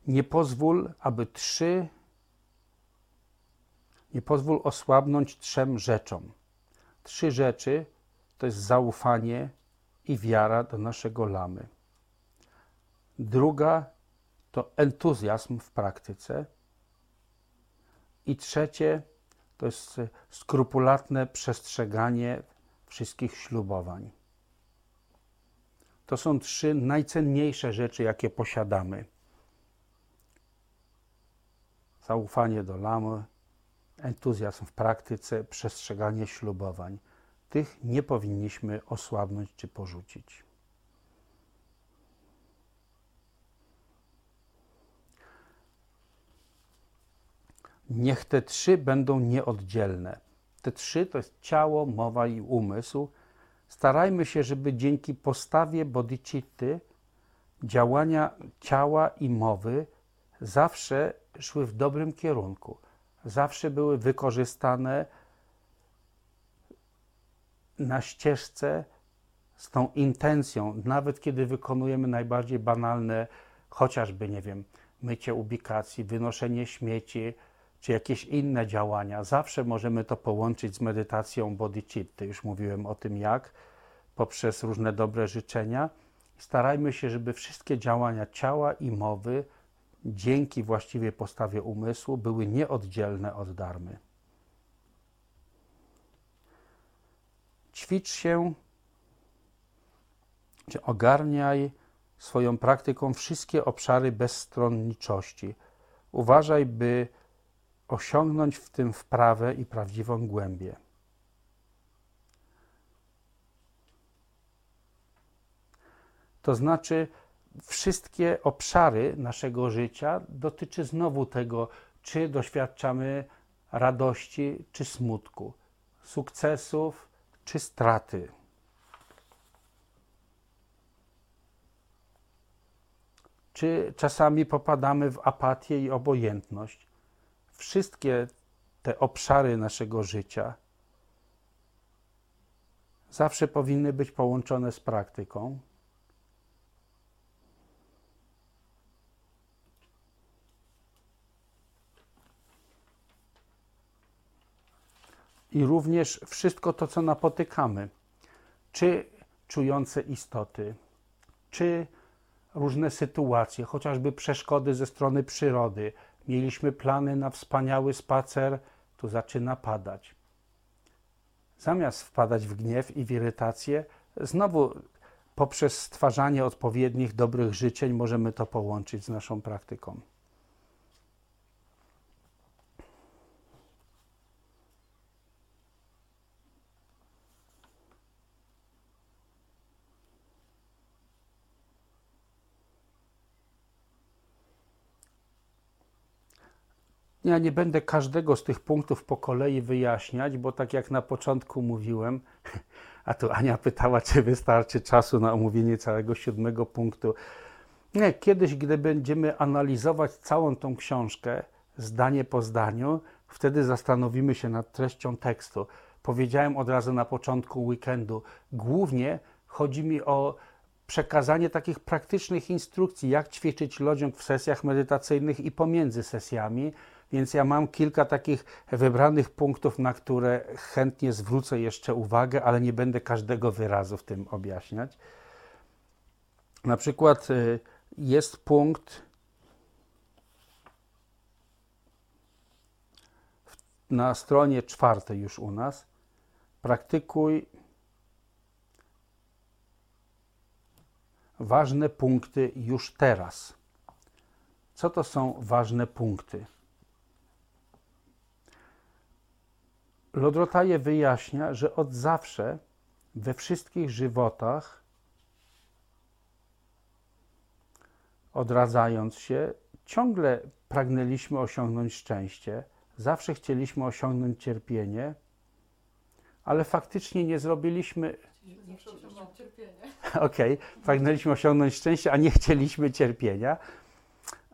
Nie pozwól, aby trzy Nie pozwól osłabnąć trzem rzeczom. Trzy rzeczy to jest zaufanie i wiara do naszego lamy. Druga to entuzjazm w praktyce. I trzecie to jest skrupulatne przestrzeganie wszystkich ślubowań. To są trzy najcenniejsze rzeczy, jakie posiadamy. Zaufanie do lamy, entuzjazm w praktyce, przestrzeganie ślubowań. Tych nie powinniśmy osłabnąć czy porzucić. Niech te trzy będą nieoddzielne. Te trzy to jest ciało, mowa i umysł. Starajmy się, żeby dzięki postawie bodhicitty działania ciała i mowy zawsze szły w dobrym kierunku, zawsze były wykorzystane na ścieżce z tą intencją, nawet kiedy wykonujemy najbardziej banalne, chociażby, nie wiem, mycie ubikacji, wynoszenie śmieci, czy jakieś inne działania. Zawsze możemy to połączyć z medytacją bodhicitta. Już mówiłem o tym jak, poprzez różne dobre życzenia. Starajmy się, żeby wszystkie działania ciała i mowy dzięki właściwej postawie umysłu były nieoddzielne od darmy. Ćwicz się, czy ogarniaj swoją praktyką wszystkie obszary bezstronniczości. Uważaj, by osiągnąć w tym wprawę i prawdziwą głębię. To znaczy, wszystkie obszary naszego życia dotyczy znowu tego, czy doświadczamy radości, czy smutku, sukcesów, czy straty. Czy czasami popadamy w apatię i obojętność? Wszystkie te obszary naszego życia zawsze powinny być połączone z praktyką. I również wszystko to, co napotykamy, czy czujące istoty, czy różne sytuacje, chociażby przeszkody ze strony przyrody. Mieliśmy plany na wspaniały spacer, tu zaczyna padać. Zamiast wpadać w gniew i w irytację, znowu poprzez stwarzanie odpowiednich dobrych życzeń możemy to połączyć z naszą praktyką. Ja nie będę każdego z tych punktów po kolei wyjaśniać, bo tak jak na początku mówiłem, a tu Ania pytała, czy wystarczy czasu na omówienie całego siódmego punktu. Nie, kiedyś, gdy będziemy analizować całą tą książkę, zdanie po zdaniu, wtedy zastanowimy się nad treścią tekstu. Powiedziałem od razu na początku weekendu, głównie chodzi mi o przekazanie takich praktycznych instrukcji, jak ćwiczyć lodziąg w sesjach medytacyjnych i pomiędzy sesjami, więc ja mam kilka takich wybranych punktów, na które chętnie zwrócę jeszcze uwagę, ale nie będę każdego wyrazu w tym objaśniać. Na przykład y, jest punkt na stronie czwartej już u nas. Praktykuj ważne punkty już teraz. Co to są ważne punkty? Lodrotaje wyjaśnia, że od zawsze we wszystkich żywotach, odradzając się, ciągle pragnęliśmy osiągnąć szczęście, zawsze chcieliśmy osiągnąć cierpienie, ale faktycznie nie zrobiliśmy. Okej, okay, pragnęliśmy osiągnąć szczęście, a nie chcieliśmy cierpienia,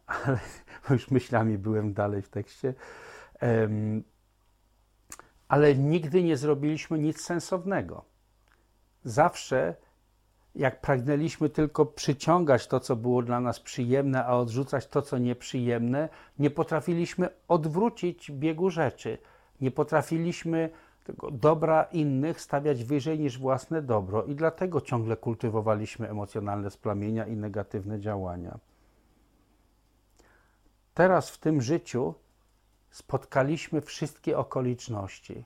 ale już myślami byłem dalej w tekście. Um, ale nigdy nie zrobiliśmy nic sensownego. Zawsze, jak pragnęliśmy tylko przyciągać to, co było dla nas przyjemne, a odrzucać to, co nieprzyjemne, nie potrafiliśmy odwrócić biegu rzeczy. Nie potrafiliśmy dobra innych stawiać wyżej niż własne dobro i dlatego ciągle kultywowaliśmy emocjonalne splamienia i negatywne działania. Teraz w tym życiu spotkaliśmy wszystkie okoliczności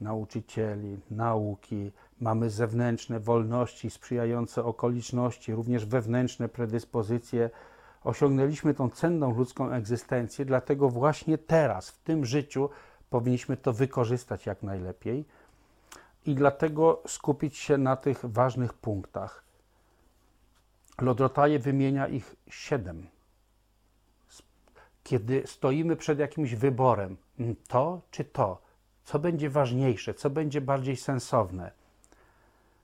nauczycieli, nauki, mamy zewnętrzne wolności, sprzyjające okoliczności, również wewnętrzne predyspozycje. Osiągnęliśmy tą cenną ludzką egzystencję, dlatego właśnie teraz, w tym życiu, powinniśmy to wykorzystać jak najlepiej i dlatego skupić się na tych ważnych punktach. Lodrotaje wymienia ich siedem. Kiedy stoimy przed jakimś wyborem, to czy to, co będzie ważniejsze, co będzie bardziej sensowne.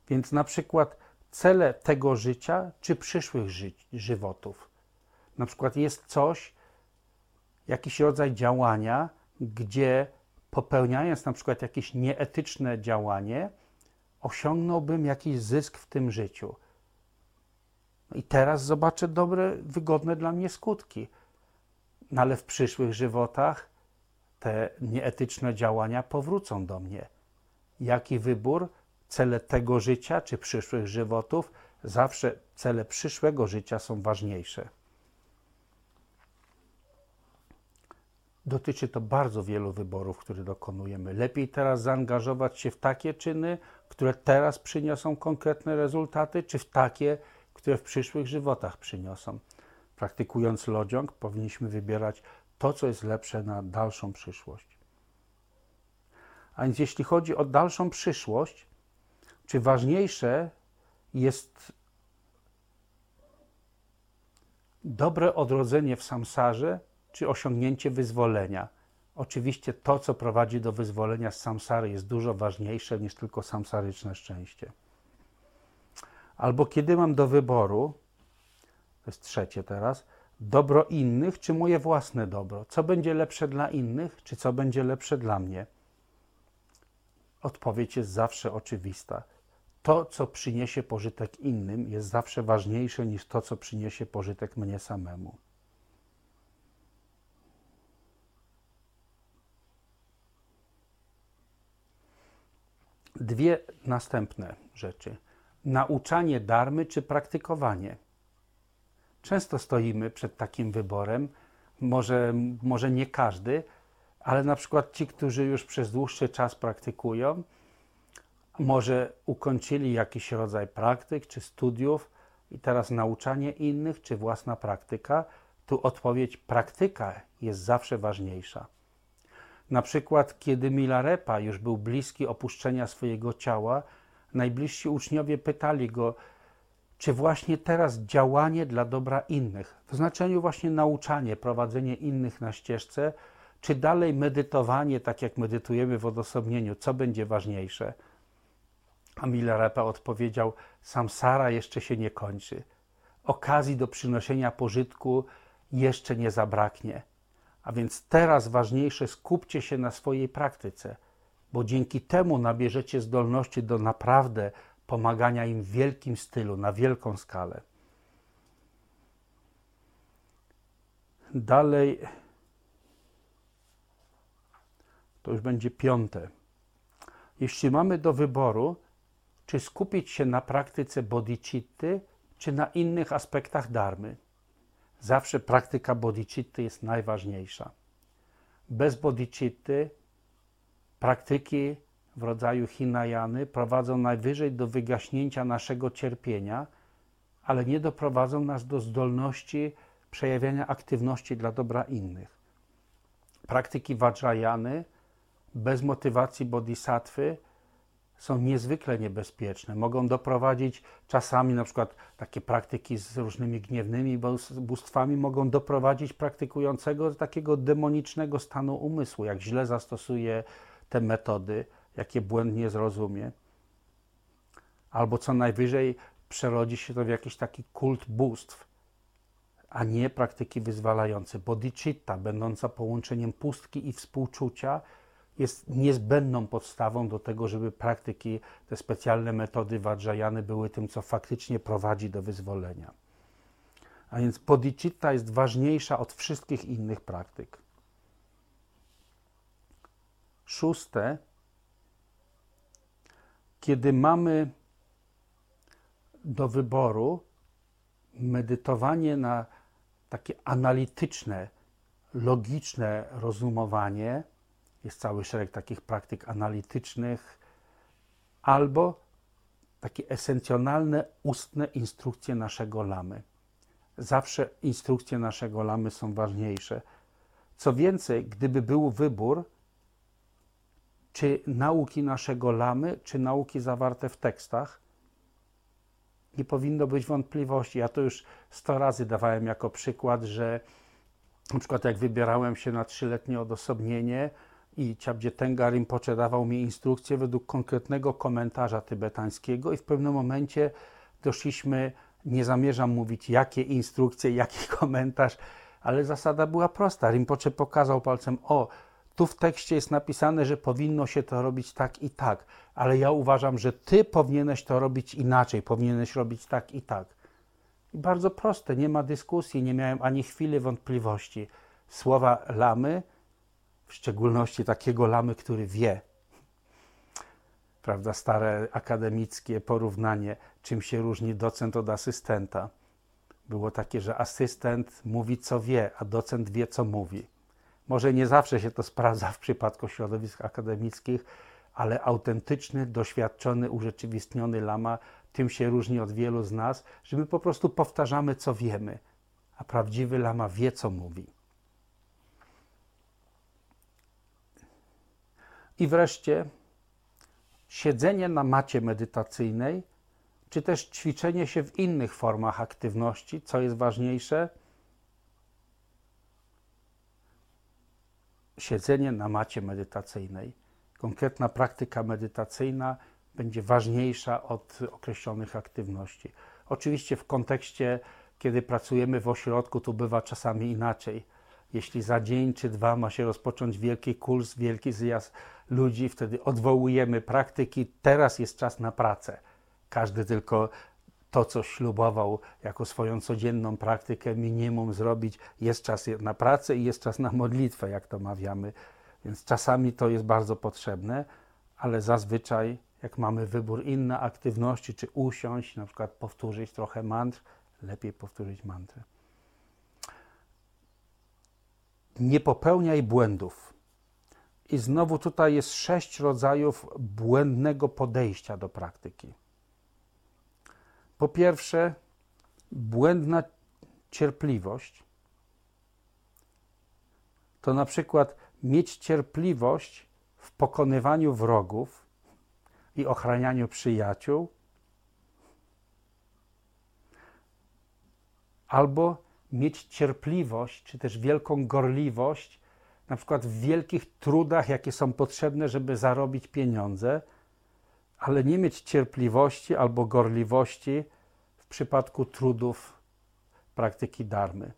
Więc na przykład cele tego życia czy przyszłych ży żywotów. Na przykład jest coś, jakiś rodzaj działania, gdzie popełniając na przykład jakieś nieetyczne działanie, osiągnąłbym jakiś zysk w tym życiu. I teraz zobaczę dobre, wygodne dla mnie skutki. No ale w przyszłych żywotach te nieetyczne działania powrócą do mnie. Jaki wybór? Cele tego życia czy przyszłych żywotów? Zawsze cele przyszłego życia są ważniejsze. Dotyczy to bardzo wielu wyborów, które dokonujemy. Lepiej teraz zaangażować się w takie czyny, które teraz przyniosą konkretne rezultaty, czy w takie, które w przyszłych żywotach przyniosą. Praktykując lodziąg, powinniśmy wybierać to, co jest lepsze na dalszą przyszłość. A więc jeśli chodzi o dalszą przyszłość, czy ważniejsze jest dobre odrodzenie w samsarze, czy osiągnięcie wyzwolenia? Oczywiście to, co prowadzi do wyzwolenia z samsary, jest dużo ważniejsze niż tylko samsaryczne szczęście. Albo kiedy mam do wyboru, to jest trzecie teraz, dobro innych, czy moje własne dobro? Co będzie lepsze dla innych, czy co będzie lepsze dla mnie? Odpowiedź jest zawsze oczywista. To, co przyniesie pożytek innym, jest zawsze ważniejsze niż to, co przyniesie pożytek mnie samemu. Dwie następne rzeczy: nauczanie darmy czy praktykowanie. Często stoimy przed takim wyborem, może, może nie każdy, ale na przykład ci, którzy już przez dłuższy czas praktykują, może ukończyli jakiś rodzaj praktyk czy studiów i teraz nauczanie innych czy własna praktyka, tu odpowiedź praktyka jest zawsze ważniejsza. Na przykład, kiedy Milarepa już był bliski opuszczenia swojego ciała, najbliżsi uczniowie pytali go, czy właśnie teraz działanie dla dobra innych, w znaczeniu właśnie nauczanie, prowadzenie innych na ścieżce, czy dalej medytowanie, tak jak medytujemy w odosobnieniu, co będzie ważniejsze? A Milarepa odpowiedział: Samsara jeszcze się nie kończy. Okazji do przynoszenia pożytku jeszcze nie zabraknie. A więc teraz ważniejsze skupcie się na swojej praktyce, bo dzięki temu nabierzecie zdolności do naprawdę pomagania im w wielkim stylu, na wielką skalę. Dalej, to już będzie piąte. Jeśli mamy do wyboru, czy skupić się na praktyce bodhicitty, czy na innych aspektach darmy, zawsze praktyka bodhicitty jest najważniejsza. Bez bodhicitty praktyki w rodzaju Hinayany prowadzą najwyżej do wygaśnięcia naszego cierpienia, ale nie doprowadzą nas do zdolności przejawiania aktywności dla dobra innych. Praktyki Vajrayany bez motywacji bodhisattwy są niezwykle niebezpieczne. Mogą doprowadzić czasami, na przykład takie praktyki z różnymi gniewnymi bóstwami, mogą doprowadzić praktykującego do takiego demonicznego stanu umysłu, jak źle zastosuje te metody jakie błędnie zrozumie, albo co najwyżej przerodzi się to w jakiś taki kult bóstw, a nie praktyki wyzwalające. Bodhicitta, będąca połączeniem pustki i współczucia, jest niezbędną podstawą do tego, żeby praktyki, te specjalne metody Vajrayany były tym, co faktycznie prowadzi do wyzwolenia. A więc bodhicitta jest ważniejsza od wszystkich innych praktyk. Szóste, kiedy mamy do wyboru medytowanie na takie analityczne, logiczne rozumowanie, jest cały szereg takich praktyk analitycznych, albo takie esencjonalne, ustne instrukcje naszego lamy. Zawsze instrukcje naszego lamy są ważniejsze. Co więcej, gdyby był wybór, czy nauki naszego lamy, czy nauki zawarte w tekstach, nie powinno być wątpliwości. Ja to już sto razy dawałem jako przykład, że na przykład jak wybierałem się na trzyletnie odosobnienie i Ciabdzie Tenga Rinpoche dawał mi instrukcje według konkretnego komentarza tybetańskiego i w pewnym momencie doszliśmy, nie zamierzam mówić jakie instrukcje, jaki komentarz, ale zasada była prosta. Rinpoche pokazał palcem, o, tu w tekście jest napisane, że powinno się to robić tak i tak, ale ja uważam, że ty powinieneś to robić inaczej, powinieneś robić tak i tak. I bardzo proste, nie ma dyskusji, nie miałem ani chwili wątpliwości. Słowa lamy, w szczególności takiego lamy, który wie, prawda, stare akademickie porównanie, czym się różni docent od asystenta. Było takie, że asystent mówi, co wie, a docent wie, co mówi. Może nie zawsze się to sprawdza w przypadku środowisk akademickich, ale autentyczny, doświadczony, urzeczywistniony lama tym się różni od wielu z nas, że my po prostu powtarzamy, co wiemy, a prawdziwy lama wie, co mówi. I wreszcie siedzenie na macie medytacyjnej, czy też ćwiczenie się w innych formach aktywności, co jest ważniejsze, siedzenie na macie medytacyjnej. Konkretna praktyka medytacyjna będzie ważniejsza od określonych aktywności. Oczywiście w kontekście, kiedy pracujemy w ośrodku, to bywa czasami inaczej. Jeśli za dzień czy dwa ma się rozpocząć wielki kurs, wielki zjazd ludzi, wtedy odwołujemy praktyki. Teraz jest czas na pracę. Każdy tylko to, co ślubował jako swoją codzienną praktykę, minimum zrobić. Jest czas na pracę i jest czas na modlitwę, jak to mawiamy. Więc czasami to jest bardzo potrzebne, ale zazwyczaj, jak mamy wybór inne aktywności, czy usiąść, na przykład powtórzyć trochę mantr, lepiej powtórzyć mantrę. Nie popełniaj błędów. I znowu tutaj jest sześć rodzajów błędnego podejścia do praktyki. Po pierwsze, błędna cierpliwość. To na przykład mieć cierpliwość w pokonywaniu wrogów i ochranianiu przyjaciół, albo mieć cierpliwość, czy też wielką gorliwość, na przykład w wielkich trudach, jakie są potrzebne, żeby zarobić pieniądze ale nie mieć cierpliwości albo gorliwości w przypadku trudów praktyki darmy.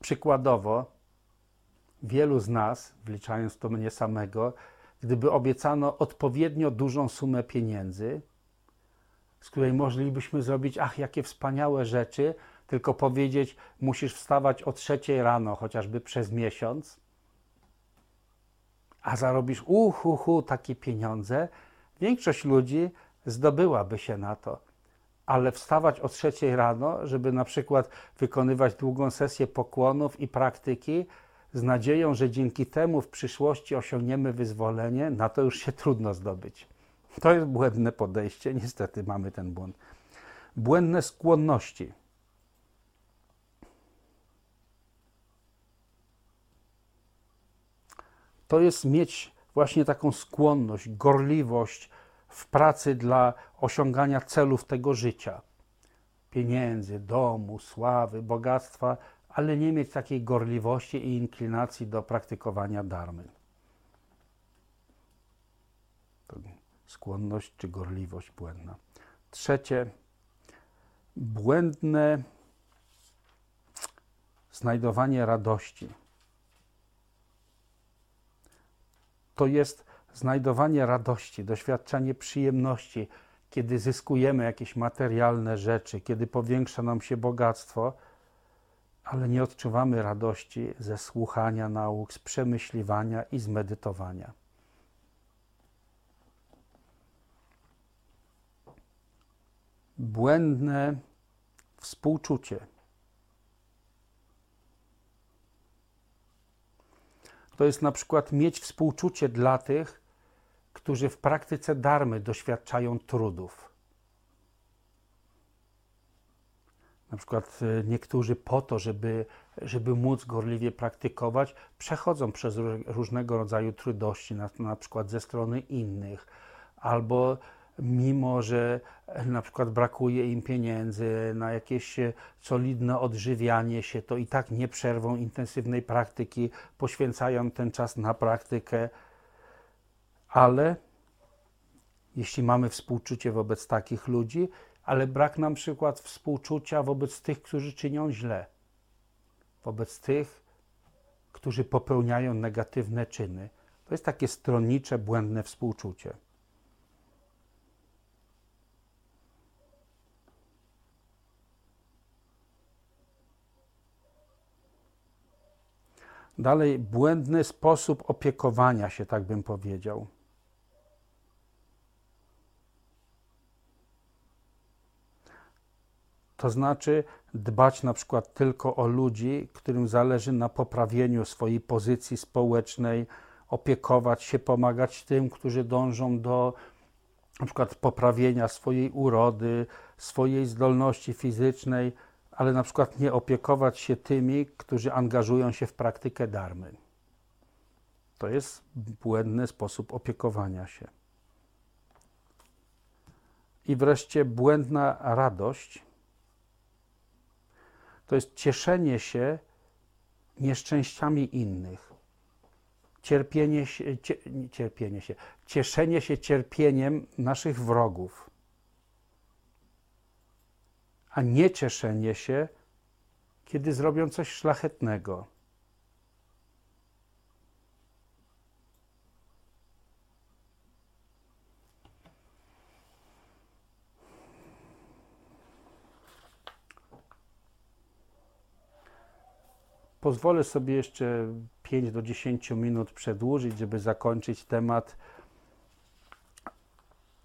Przykładowo, wielu z nas, wliczając to mnie samego, gdyby obiecano odpowiednio dużą sumę pieniędzy, z której moglibyśmy zrobić, ach, jakie wspaniałe rzeczy, tylko powiedzieć, musisz wstawać o trzeciej rano, chociażby przez miesiąc, a zarobisz uhu, uhu, takie pieniądze, Większość ludzi zdobyłaby się na to, ale wstawać o trzeciej rano, żeby na przykład wykonywać długą sesję pokłonów i praktyki, z nadzieją, że dzięki temu w przyszłości osiągniemy wyzwolenie, na to już się trudno zdobyć. To jest błędne podejście, niestety mamy ten błąd. Błędne skłonności. To jest mieć właśnie taką skłonność, gorliwość w pracy dla osiągania celów tego życia pieniędzy, domu, sławy, bogactwa, ale nie mieć takiej gorliwości i inklinacji do praktykowania darmy. Skłonność czy gorliwość błędna. Trzecie, błędne znajdowanie radości to jest znajdowanie radości, doświadczanie przyjemności, kiedy zyskujemy jakieś materialne rzeczy, kiedy powiększa nam się bogactwo, ale nie odczuwamy radości ze słuchania nauk, z przemyśliwania i z medytowania. Błędne współczucie. To jest na przykład mieć współczucie dla tych, którzy w praktyce darmy doświadczają trudów. Na przykład e, niektórzy po to, żeby, żeby móc gorliwie praktykować, przechodzą przez różnego rodzaju trudności, na, na przykład ze strony innych, albo mimo, że na przykład brakuje im pieniędzy na jakieś e, solidne odżywianie się, to i tak nie przerwą intensywnej praktyki, poświęcają ten czas na praktykę, ale jeśli mamy współczucie wobec takich ludzi, ale brak nam przykład współczucia wobec tych, którzy czynią źle, wobec tych, którzy popełniają negatywne czyny. To jest takie stronnicze, błędne współczucie. Dalej, błędny sposób opiekowania się, tak bym powiedział. To znaczy dbać na przykład tylko o ludzi, którym zależy na poprawieniu swojej pozycji społecznej, opiekować się, pomagać tym, którzy dążą do na przykład poprawienia swojej urody, swojej zdolności fizycznej, ale na przykład nie opiekować się tymi, którzy angażują się w praktykę darmy. To jest błędny sposób opiekowania się. I wreszcie błędna radość to jest cieszenie się nieszczęściami innych. Cierpienie się, cierpienie się, cieszenie się cierpieniem naszych wrogów, a nie cieszenie się, kiedy zrobią coś szlachetnego. Pozwolę sobie jeszcze 5 do 10 minut przedłużyć, żeby zakończyć temat.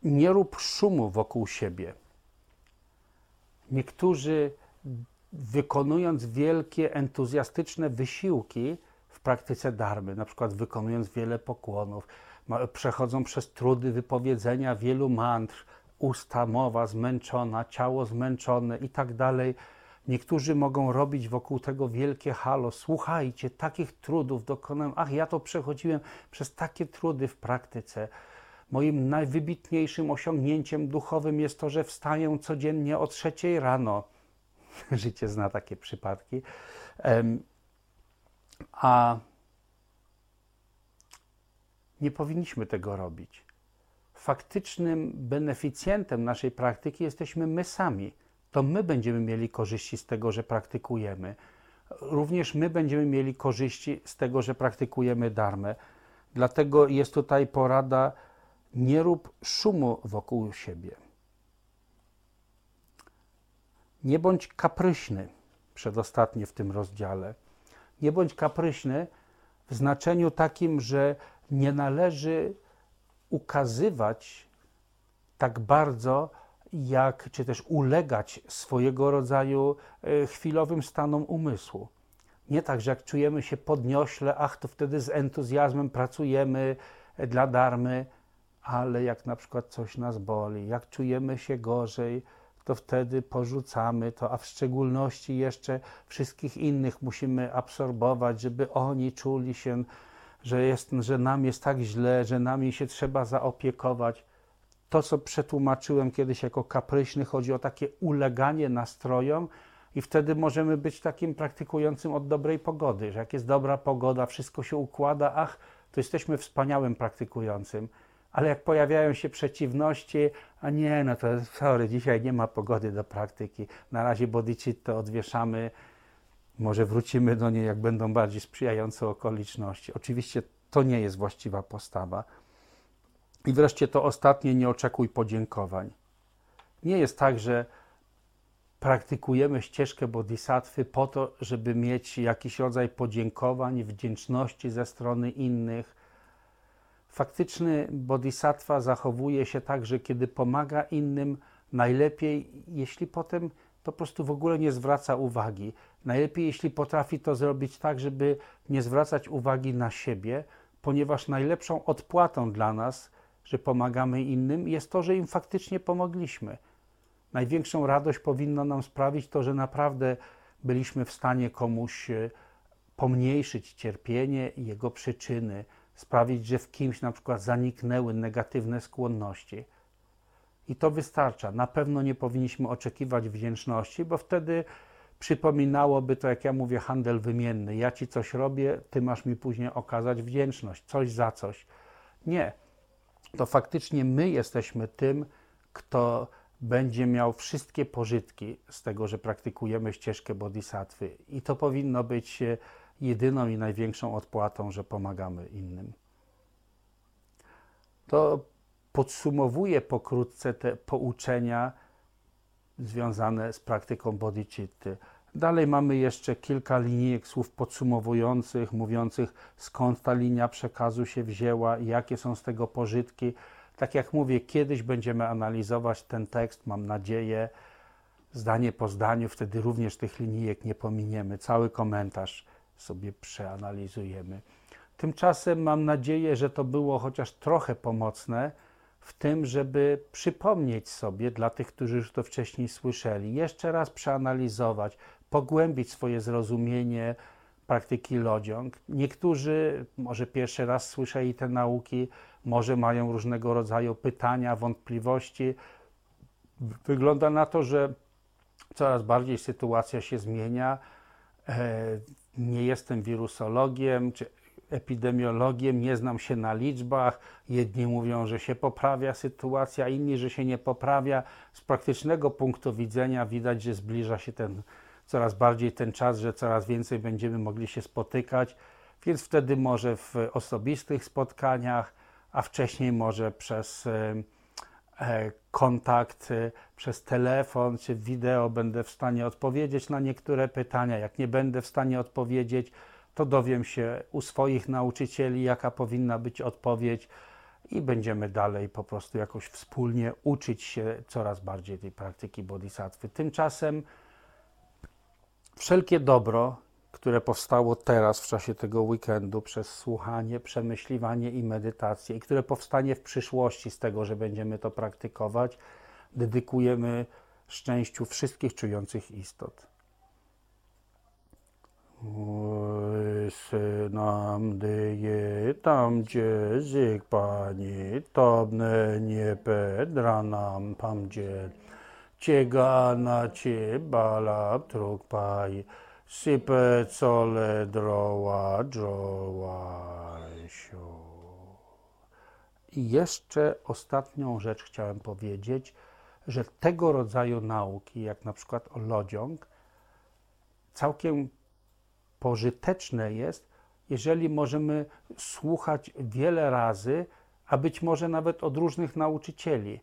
Nie rób szumu wokół siebie. Niektórzy, wykonując wielkie, entuzjastyczne wysiłki w praktyce darmy, na przykład wykonując wiele pokłonów, przechodzą przez trudy wypowiedzenia wielu mantr, usta, mowa zmęczona, ciało zmęczone i tak dalej Niektórzy mogą robić wokół tego wielkie halo. Słuchajcie, takich trudów dokonałem. Ach, ja to przechodziłem przez takie trudy w praktyce. Moim najwybitniejszym osiągnięciem duchowym jest to, że wstaję codziennie o trzeciej rano. Życie zna takie przypadki. A nie powinniśmy tego robić. Faktycznym beneficjentem naszej praktyki jesteśmy my sami to my będziemy mieli korzyści z tego, że praktykujemy. Również my będziemy mieli korzyści z tego, że praktykujemy darmę. Dlatego jest tutaj porada: nie rób szumu wokół siebie. Nie bądź kapryśny, przedostatnie w tym rozdziale. Nie bądź kapryśny w znaczeniu takim, że nie należy ukazywać tak bardzo, jak, czy też ulegać swojego rodzaju e, chwilowym stanom umysłu. Nie tak, że jak czujemy się podniośle, ach, to wtedy z entuzjazmem pracujemy dla darmy, ale jak na przykład coś nas boli, jak czujemy się gorzej, to wtedy porzucamy to, a w szczególności jeszcze wszystkich innych musimy absorbować, żeby oni czuli się, że, jest, że nam jest tak źle, że nami się trzeba zaopiekować to, co przetłumaczyłem kiedyś jako kapryśny, chodzi o takie uleganie nastrojom, i wtedy możemy być takim praktykującym od dobrej pogody, że jak jest dobra pogoda, wszystko się układa, ach, to jesteśmy wspaniałym praktykującym. Ale jak pojawiają się przeciwności, a nie, no to sorry, dzisiaj nie ma pogody do praktyki, na razie bodhicitta odwieszamy, może wrócimy do niej, jak będą bardziej sprzyjające okoliczności. Oczywiście to nie jest właściwa postawa. I wreszcie to ostatnie, nie oczekuj podziękowań. Nie jest tak, że praktykujemy ścieżkę bodhisattwy po to, żeby mieć jakiś rodzaj podziękowań, wdzięczności ze strony innych. Faktyczny bodhisattva zachowuje się tak, że kiedy pomaga innym, najlepiej, jeśli potem po prostu w ogóle nie zwraca uwagi. Najlepiej, jeśli potrafi to zrobić tak, żeby nie zwracać uwagi na siebie, ponieważ najlepszą odpłatą dla nas, że pomagamy innym, jest to, że im faktycznie pomogliśmy. Największą radość powinno nam sprawić to, że naprawdę byliśmy w stanie komuś e, pomniejszyć cierpienie i jego przyczyny, sprawić, że w kimś na przykład zaniknęły negatywne skłonności. I to wystarcza. Na pewno nie powinniśmy oczekiwać wdzięczności, bo wtedy przypominałoby to, jak ja mówię, handel wymienny. Ja ci coś robię, ty masz mi później okazać wdzięczność, coś za coś. Nie. To faktycznie my jesteśmy tym, kto będzie miał wszystkie pożytki z tego, że praktykujemy ścieżkę bodhisattwy. I to powinno być e, jedyną i największą odpłatą, że pomagamy innym. To podsumowuje pokrótce te pouczenia związane z praktyką bodhicitty. Dalej mamy jeszcze kilka linijek słów podsumowujących, mówiących skąd ta linia przekazu się wzięła i jakie są z tego pożytki. Tak jak mówię, kiedyś będziemy analizować ten tekst, mam nadzieję, zdanie po zdaniu, wtedy również tych linijek nie pominiemy. Cały komentarz sobie przeanalizujemy. Tymczasem mam nadzieję, że to było chociaż trochę pomocne w tym, żeby przypomnieć sobie dla tych, którzy już to wcześniej słyszeli, jeszcze raz przeanalizować, pogłębić swoje zrozumienie praktyki lodziąg. Niektórzy może pierwszy raz słyszeli te nauki, może mają różnego rodzaju pytania, wątpliwości. Wygląda na to, że coraz bardziej sytuacja się zmienia. Nie jestem wirusologiem czy epidemiologiem, nie znam się na liczbach. Jedni mówią, że się poprawia sytuacja, inni, że się nie poprawia. Z praktycznego punktu widzenia widać, że zbliża się ten coraz bardziej ten czas, że coraz więcej będziemy mogli się spotykać, więc wtedy może w osobistych spotkaniach, a wcześniej może przez kontakt, e, przez telefon czy wideo będę w stanie odpowiedzieć na niektóre pytania. Jak nie będę w stanie odpowiedzieć, to dowiem się u swoich nauczycieli, jaka powinna być odpowiedź i będziemy dalej po prostu jakoś wspólnie uczyć się coraz bardziej tej praktyki bodhisattwy. Tymczasem wszelkie dobro, które powstało teraz w czasie tego weekendu przez słuchanie, przemyśliwanie i medytację i które powstanie w przyszłości z tego, że będziemy to praktykować, dedykujemy szczęściu wszystkich czujących istot. nam dyje tam, gdzie zik pani, tobne nie pedra nam pam gdzie ciega na cie bala truk pai, sype cole droła droła I jeszcze ostatnią rzecz chciałem powiedzieć, że tego rodzaju nauki, jak na przykład o lodziąg, całkiem pożyteczne jest, jeżeli możemy słuchać wiele razy, a być może nawet od różnych nauczycieli.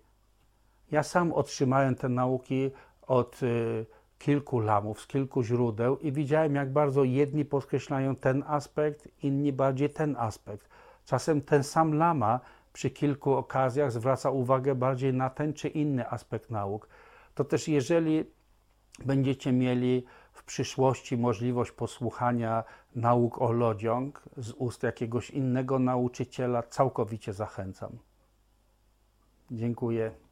Ja sam otrzymałem te nauki od y, kilku lamów, z kilku źródeł i widziałem, jak bardzo jedni podkreślają ten aspekt, inni bardziej ten aspekt. Czasem ten sam lama przy kilku okazjach zwraca uwagę bardziej na ten czy inny aspekt nauk. To też jeżeli będziecie mieli w przyszłości możliwość posłuchania nauk o lodziąg z ust jakiegoś innego nauczyciela, całkowicie zachęcam. Dziękuję.